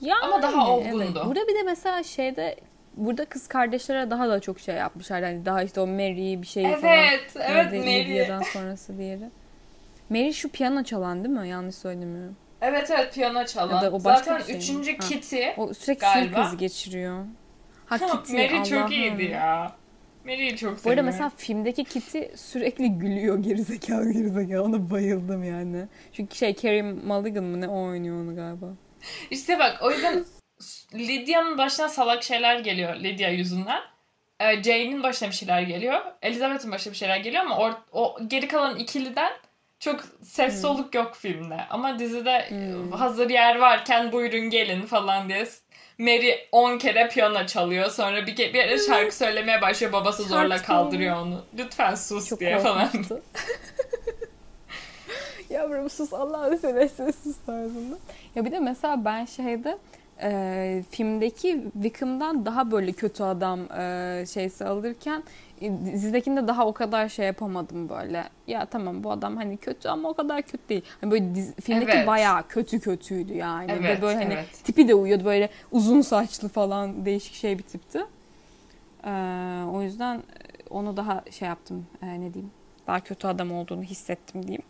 [SPEAKER 1] Yani,
[SPEAKER 2] Ama daha olgundu.
[SPEAKER 1] Evet. Burada bir de mesela şeyde burada kız kardeşlere daha da çok şey yapmışlar. Yani daha işte o Mary bir şey falan.
[SPEAKER 2] Evet, evet Mary.
[SPEAKER 1] Lydia'dan sonrası diğeri. Mary şu piyano çalan değil mi? Yanlış söylemiyorum.
[SPEAKER 2] Evet evet piyano çalan.
[SPEAKER 1] Ya da o başka
[SPEAKER 2] Zaten
[SPEAKER 1] şey mi?
[SPEAKER 2] üçüncü
[SPEAKER 1] Ha.
[SPEAKER 2] Kitty.
[SPEAKER 1] O sürekli
[SPEAKER 2] Galiba.
[SPEAKER 1] sinir krizi geçiriyor. Ha Kitty.
[SPEAKER 2] Mary çok
[SPEAKER 1] Allah'ım.
[SPEAKER 2] iyiydi ya. Mary'i çok
[SPEAKER 1] Bu arada
[SPEAKER 2] seviyorum.
[SPEAKER 1] mesela filmdeki Kitty sürekli gülüyor gerizekalı gerizekalı. Ona bayıldım yani. Çünkü şey Carey Mulligan mı ne o oynuyor onu galiba.
[SPEAKER 2] İşte bak o yüzden Lydia'nın başına salak şeyler geliyor Lydia yüzünden. e, Jane'in başına bir şeyler geliyor. Elizabeth'in başına bir şeyler geliyor ama or, o geri kalan ikiliden çok ses
[SPEAKER 1] Hmm.
[SPEAKER 2] soluk yok filmde. Ama dizide
[SPEAKER 1] Hmm.
[SPEAKER 2] hazır yer varken buyurun gelin falan diye Mary 10 kere piyano çalıyor. Sonra bir, ke- bir ara şarkı söylemeye başlıyor. Babası zorla
[SPEAKER 1] Şarkı
[SPEAKER 2] kaldırıyor onu. Lütfen sus
[SPEAKER 1] Çok
[SPEAKER 2] diye falan.
[SPEAKER 1] korkunçtu. Yavrum sus Allah'ını seversen sus tarzında. Ya bir de mesela ben şeyde e, filmdeki Wickham'dan daha böyle kötü adam e, şeysi alırken e, dizidekinde daha o kadar şey yapamadım böyle. Ya tamam bu adam hani kötü ama o kadar kötü değil. Hani böyle dizi, filmdeki
[SPEAKER 2] Evet.
[SPEAKER 1] bayağı kötü kötüydü yani. Ve
[SPEAKER 2] Evet,
[SPEAKER 1] böyle hani
[SPEAKER 2] evet.
[SPEAKER 1] tipi de uyuyordu böyle uzun saçlı falan değişik şey bir tipti. E, o yüzden onu daha şey yaptım e, ne diyeyim daha kötü adam olduğunu hissettim diyeyim.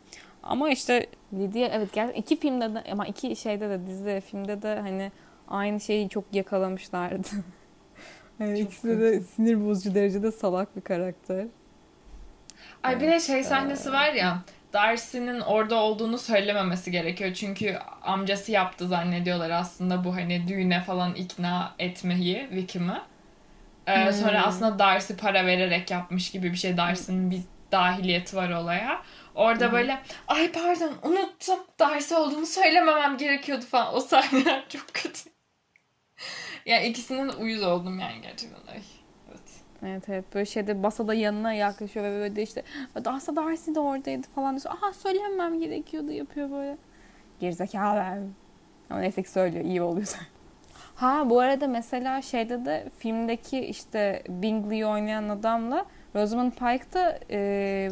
[SPEAKER 1] Ama işte Lydia evet gerçekten iki filmde de ama iki şeyde de dizide filmde de hani aynı şeyi çok yakalamışlardı. yani
[SPEAKER 2] Çok
[SPEAKER 1] ikisi de sinir bozucu derecede salak bir karakter.
[SPEAKER 2] Ay bir de şey sahnesi var ya. Darcy'nin orada olduğunu söylememesi gerekiyor. Çünkü amcası yaptı zannediyorlar aslında bu hani düğüne falan ikna etmeyi Wickham'ı. Ee,
[SPEAKER 1] Hmm.
[SPEAKER 2] Sonra aslında Darcy para vererek yapmış gibi bir şey. Darcy'nin bir dahiliyeti var olaya. Orada böyle ay pardon unuttum Darcy olduğunu söylememem gerekiyordu falan. O sahneler çok kötü. yani ikisinden de uyuz oldum yani gerçekten. Ay. Evet.
[SPEAKER 1] Evet evet böyle şeyde masada yanına yaklaşıyor ve böyle de işte Darcy Darcy de oradaydı falan diyor. Aha söylemem gerekiyordu yapıyor böyle. Gerizekalı. Ama neyse ki söylüyor iyi oluyor. Ha bu arada mesela şeyde de filmdeki işte Bingley'i oynayan adamla Rosamund Pike da e,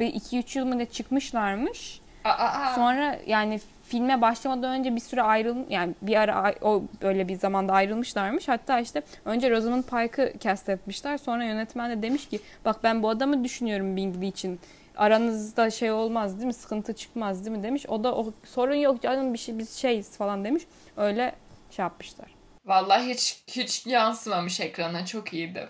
[SPEAKER 1] bir 2-3 yıl mı ne çıkmışlarmış.
[SPEAKER 2] Aa, aa.
[SPEAKER 1] Sonra yani filme başlamadan önce bir süre ayrıl yani bir ara o böyle bir zamanda ayrılmışlarmış. Hatta işte önce Rosamund Pike'ı cast etmişler. Sonra yönetmen de demiş ki bak ben bu adamı düşünüyorum Bingley için. Aranızda şey olmaz değil mi? Sıkıntı çıkmaz değil mi demiş. O da o sorun yok canım bir şey biz şeyiz falan demiş. Öyle şey yapmışlar.
[SPEAKER 2] Vallahi hiç hiç yansımamış ekrana. Çok iyiydi.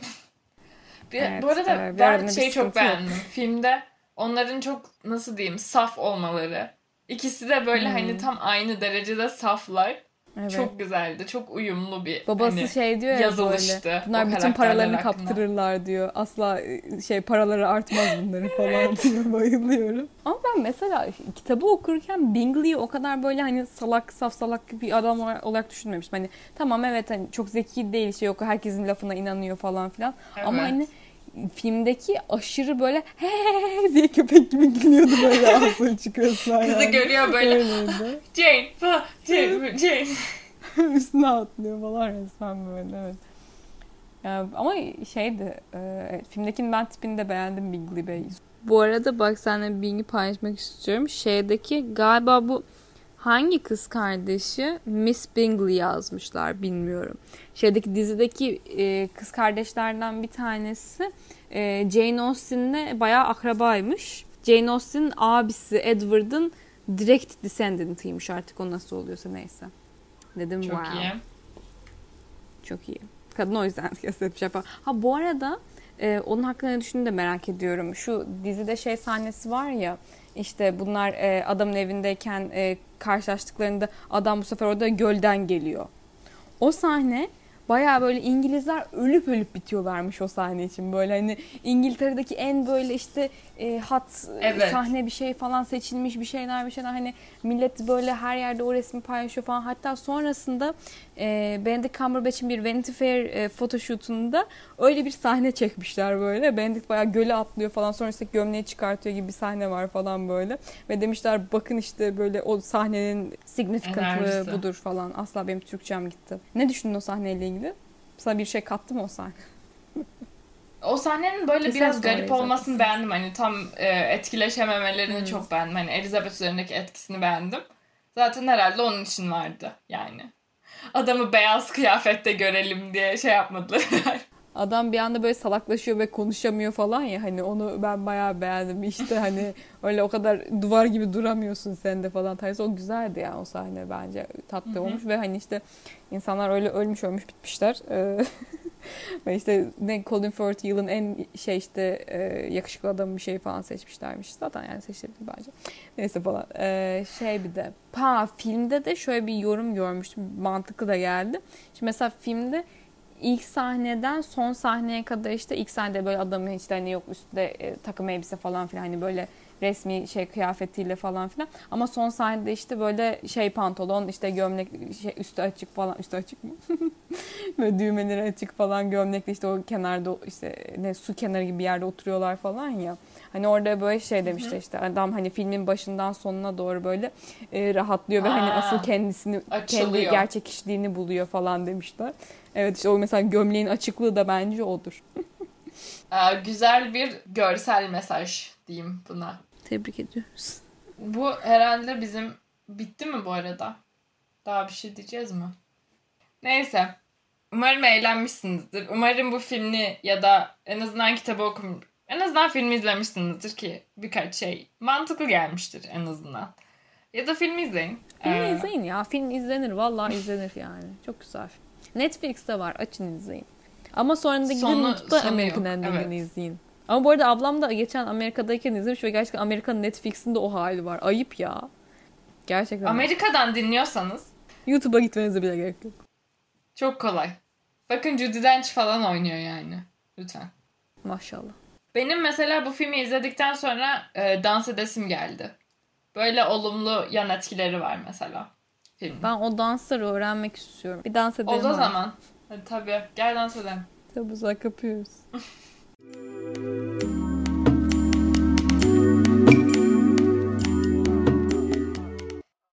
[SPEAKER 2] Bir,
[SPEAKER 1] Evet,
[SPEAKER 2] bu arada
[SPEAKER 1] evet,
[SPEAKER 2] ben şeyi çok
[SPEAKER 1] yok.
[SPEAKER 2] beğendim. Filmde onların çok nasıl diyeyim saf olmaları. İkisi de böyle
[SPEAKER 1] Hmm.
[SPEAKER 2] hani tam aynı derecede saflar.
[SPEAKER 1] Evet.
[SPEAKER 2] Çok güzeldi. Çok uyumlu bir
[SPEAKER 1] Babası
[SPEAKER 2] hani,
[SPEAKER 1] şey diyor ya
[SPEAKER 2] yazılıştı
[SPEAKER 1] böyle. Bunlar bütün paralarını
[SPEAKER 2] hakkında."
[SPEAKER 1] kaptırırlar diyor. Asla şey paraları artmaz bunların falan diyor. Bayılıyorum. Ama ben mesela kitabı okurken Bingley'i o kadar böyle hani salak saf salak bir adam olarak düşünmemiştim. Hani tamam evet hani çok zeki değil şey yok herkesin lafına inanıyor falan filan. Ama
[SPEAKER 2] Evet.
[SPEAKER 1] hani filmdeki aşırı böyle he diye köpek gibi gülüyordu böyle ağzını çıkıyorsun.
[SPEAKER 2] Kızı görüyor böyle
[SPEAKER 1] Öyleydi.
[SPEAKER 2] Jane, fa, Jane, Jane.
[SPEAKER 1] Üstüne atlıyor falan resmen böyle evet. Ya, ama şeydi, e, filmdekinin ben tipini de beğendim Bingley Bey. Bu arada bak seninle bilgi paylaşmak istiyorum. Şeydeki galiba bu hangi kız kardeşi Miss Bingley yazmışlar bilmiyorum. Şeydeki dizideki e, kız kardeşlerden bir tanesi e, Jane Austen'le bayağı akrabaymış. Jane Austen'in abisi Edward'ın direct descendant'ıymış artık o nasıl oluyorsa neyse. Dedim
[SPEAKER 2] Çok
[SPEAKER 1] wow.
[SPEAKER 2] iyi.
[SPEAKER 1] Çok iyi. Kadın o yüzden kesinlikle yapar. Ha bu arada e, onun hakkında ne düşündüğünü de merak ediyorum. Şu dizide şey sahnesi var ya işte bunlar e, adamın evindeyken e, karşılaştıklarında adam bu sefer orada gölden geliyor. O sahne Baya böyle İngilizler ölüp ölüp bitiyorlarmış o sahne için. Böyle hani İngiltere'deki en böyle işte e, hat e,
[SPEAKER 2] Evet.
[SPEAKER 1] sahne bir şey falan seçilmiş bir şeyler bir şeyler. Hani millet böyle her yerde o resmi paylaşıyor falan. Hatta sonrasında e, Benedict Cumberbatch'in bir Vanity Fair e, photoshoot'unda öyle bir sahne çekmişler böyle. Benedict bayağı göle atlıyor falan. Sonra işte gömleği çıkartıyor gibi bir sahne var falan böyle. Ve demişler bakın işte böyle o sahnenin significantlığı
[SPEAKER 2] Enerjisi.
[SPEAKER 1] budur falan. Asla benim Türkçem gitti. Ne düşündün o sahneyle ilgili? Sana bir şey kattı mı o sahne?
[SPEAKER 2] O sahnenin böyle
[SPEAKER 1] Kesin
[SPEAKER 2] biraz garip olmasını beğendim. Hani tam e, etkileşememelerini
[SPEAKER 1] Hmm.
[SPEAKER 2] çok beğendim. Hani Elizabeth üzerindeki etkisini beğendim. Zaten herhalde onun için vardı yani. Adamı beyaz kıyafette görelim diye şey yapmadılar.
[SPEAKER 1] Adam bir anda böyle salaklaşıyor ve konuşamıyor falan ya hani onu ben bayağı beğendim. İşte hani öyle o kadar duvar gibi duramıyorsun sen de falan tarzı. O güzeldi ya o sahne bence tatlı
[SPEAKER 2] Hı hı.
[SPEAKER 1] olmuş ve hani işte insanlar öyle ölmüş ölmüş bitmişler. Ee, ve işte ne Colin Firth yılın en şey işte e, yakışıklı adamı bir şey falan seçmişlermiş. Zaten yani seçilebilir bence. Neyse falan. Ee, şey bir de. Ha filmde de şöyle bir yorum görmüştüm. Mantıklı da geldi. Şimdi mesela filmde ilk sahneden son sahneye kadar işte ilk sahnede böyle adamın işte hani yok üstte e, takım elbise falan filan hani böyle resmi şey kıyafetiyle falan filan. Ama son sahnede işte böyle şey pantolon işte gömlek şey, üstü açık falan üstü açık mı? böyle düğmeleri açık falan gömlekle işte o kenarda işte ne su kenarı gibi bir yerde oturuyorlar falan ya. Hani orada böyle şey demişti işte adam hani filmin başından sonuna doğru böyle e, rahatlıyor ve hani
[SPEAKER 2] Aa,
[SPEAKER 1] asıl kendisini kendi
[SPEAKER 2] açılıyor.
[SPEAKER 1] gerçek kişiliğini buluyor falan demişler. Evet işte o mesela gömleğin açıklığı da bence odur.
[SPEAKER 2] Ee, güzel bir görsel mesaj diyeyim buna.
[SPEAKER 1] Tebrik ediyoruz.
[SPEAKER 2] Bu herhalde bizim bitti mi bu arada? Daha bir şey diyeceğiz mi? Neyse. Umarım eğlenmişsinizdir. Umarım bu filmi ya da en azından kitabı okum en azından filmi izlemişsinizdir ki birkaç şey mantıklı gelmiştir en azından. Ya da filmi izleyin.
[SPEAKER 1] Filmi
[SPEAKER 2] Ee,
[SPEAKER 1] izleyin ya. Film izlenir. Vallahi izlenir yani. Çok güzel film. Netflix'te var. Açın izleyin. Ama sonra da gidin
[SPEAKER 2] Sonu-
[SPEAKER 1] YouTube'da American Ending'ini
[SPEAKER 2] evet.
[SPEAKER 1] izleyin. Ama bu arada ablam da geçen Amerika'dayken izlemiş ve gerçekten Amerika'nın Netflix'inde o hali var. Ayıp ya. Gerçekten.
[SPEAKER 2] Amerika'dan dinliyorsanız
[SPEAKER 1] YouTube'a gitmenize bile gerek yok.
[SPEAKER 2] çok kolay. Bakın Judi Dench falan oynuyor yani. Lütfen.
[SPEAKER 1] Maşallah.
[SPEAKER 2] Benim mesela bu filmi izledikten sonra e, dans edesim geldi. Böyle olumlu yan etkileri var mesela Film.
[SPEAKER 1] Ee, ben o dansları öğrenmek istiyorum. Bir dans edelim.
[SPEAKER 2] Oldu
[SPEAKER 1] o
[SPEAKER 2] zaman. Hadi tabii. Gel dans edelim.
[SPEAKER 1] Tabii kapıyoruz.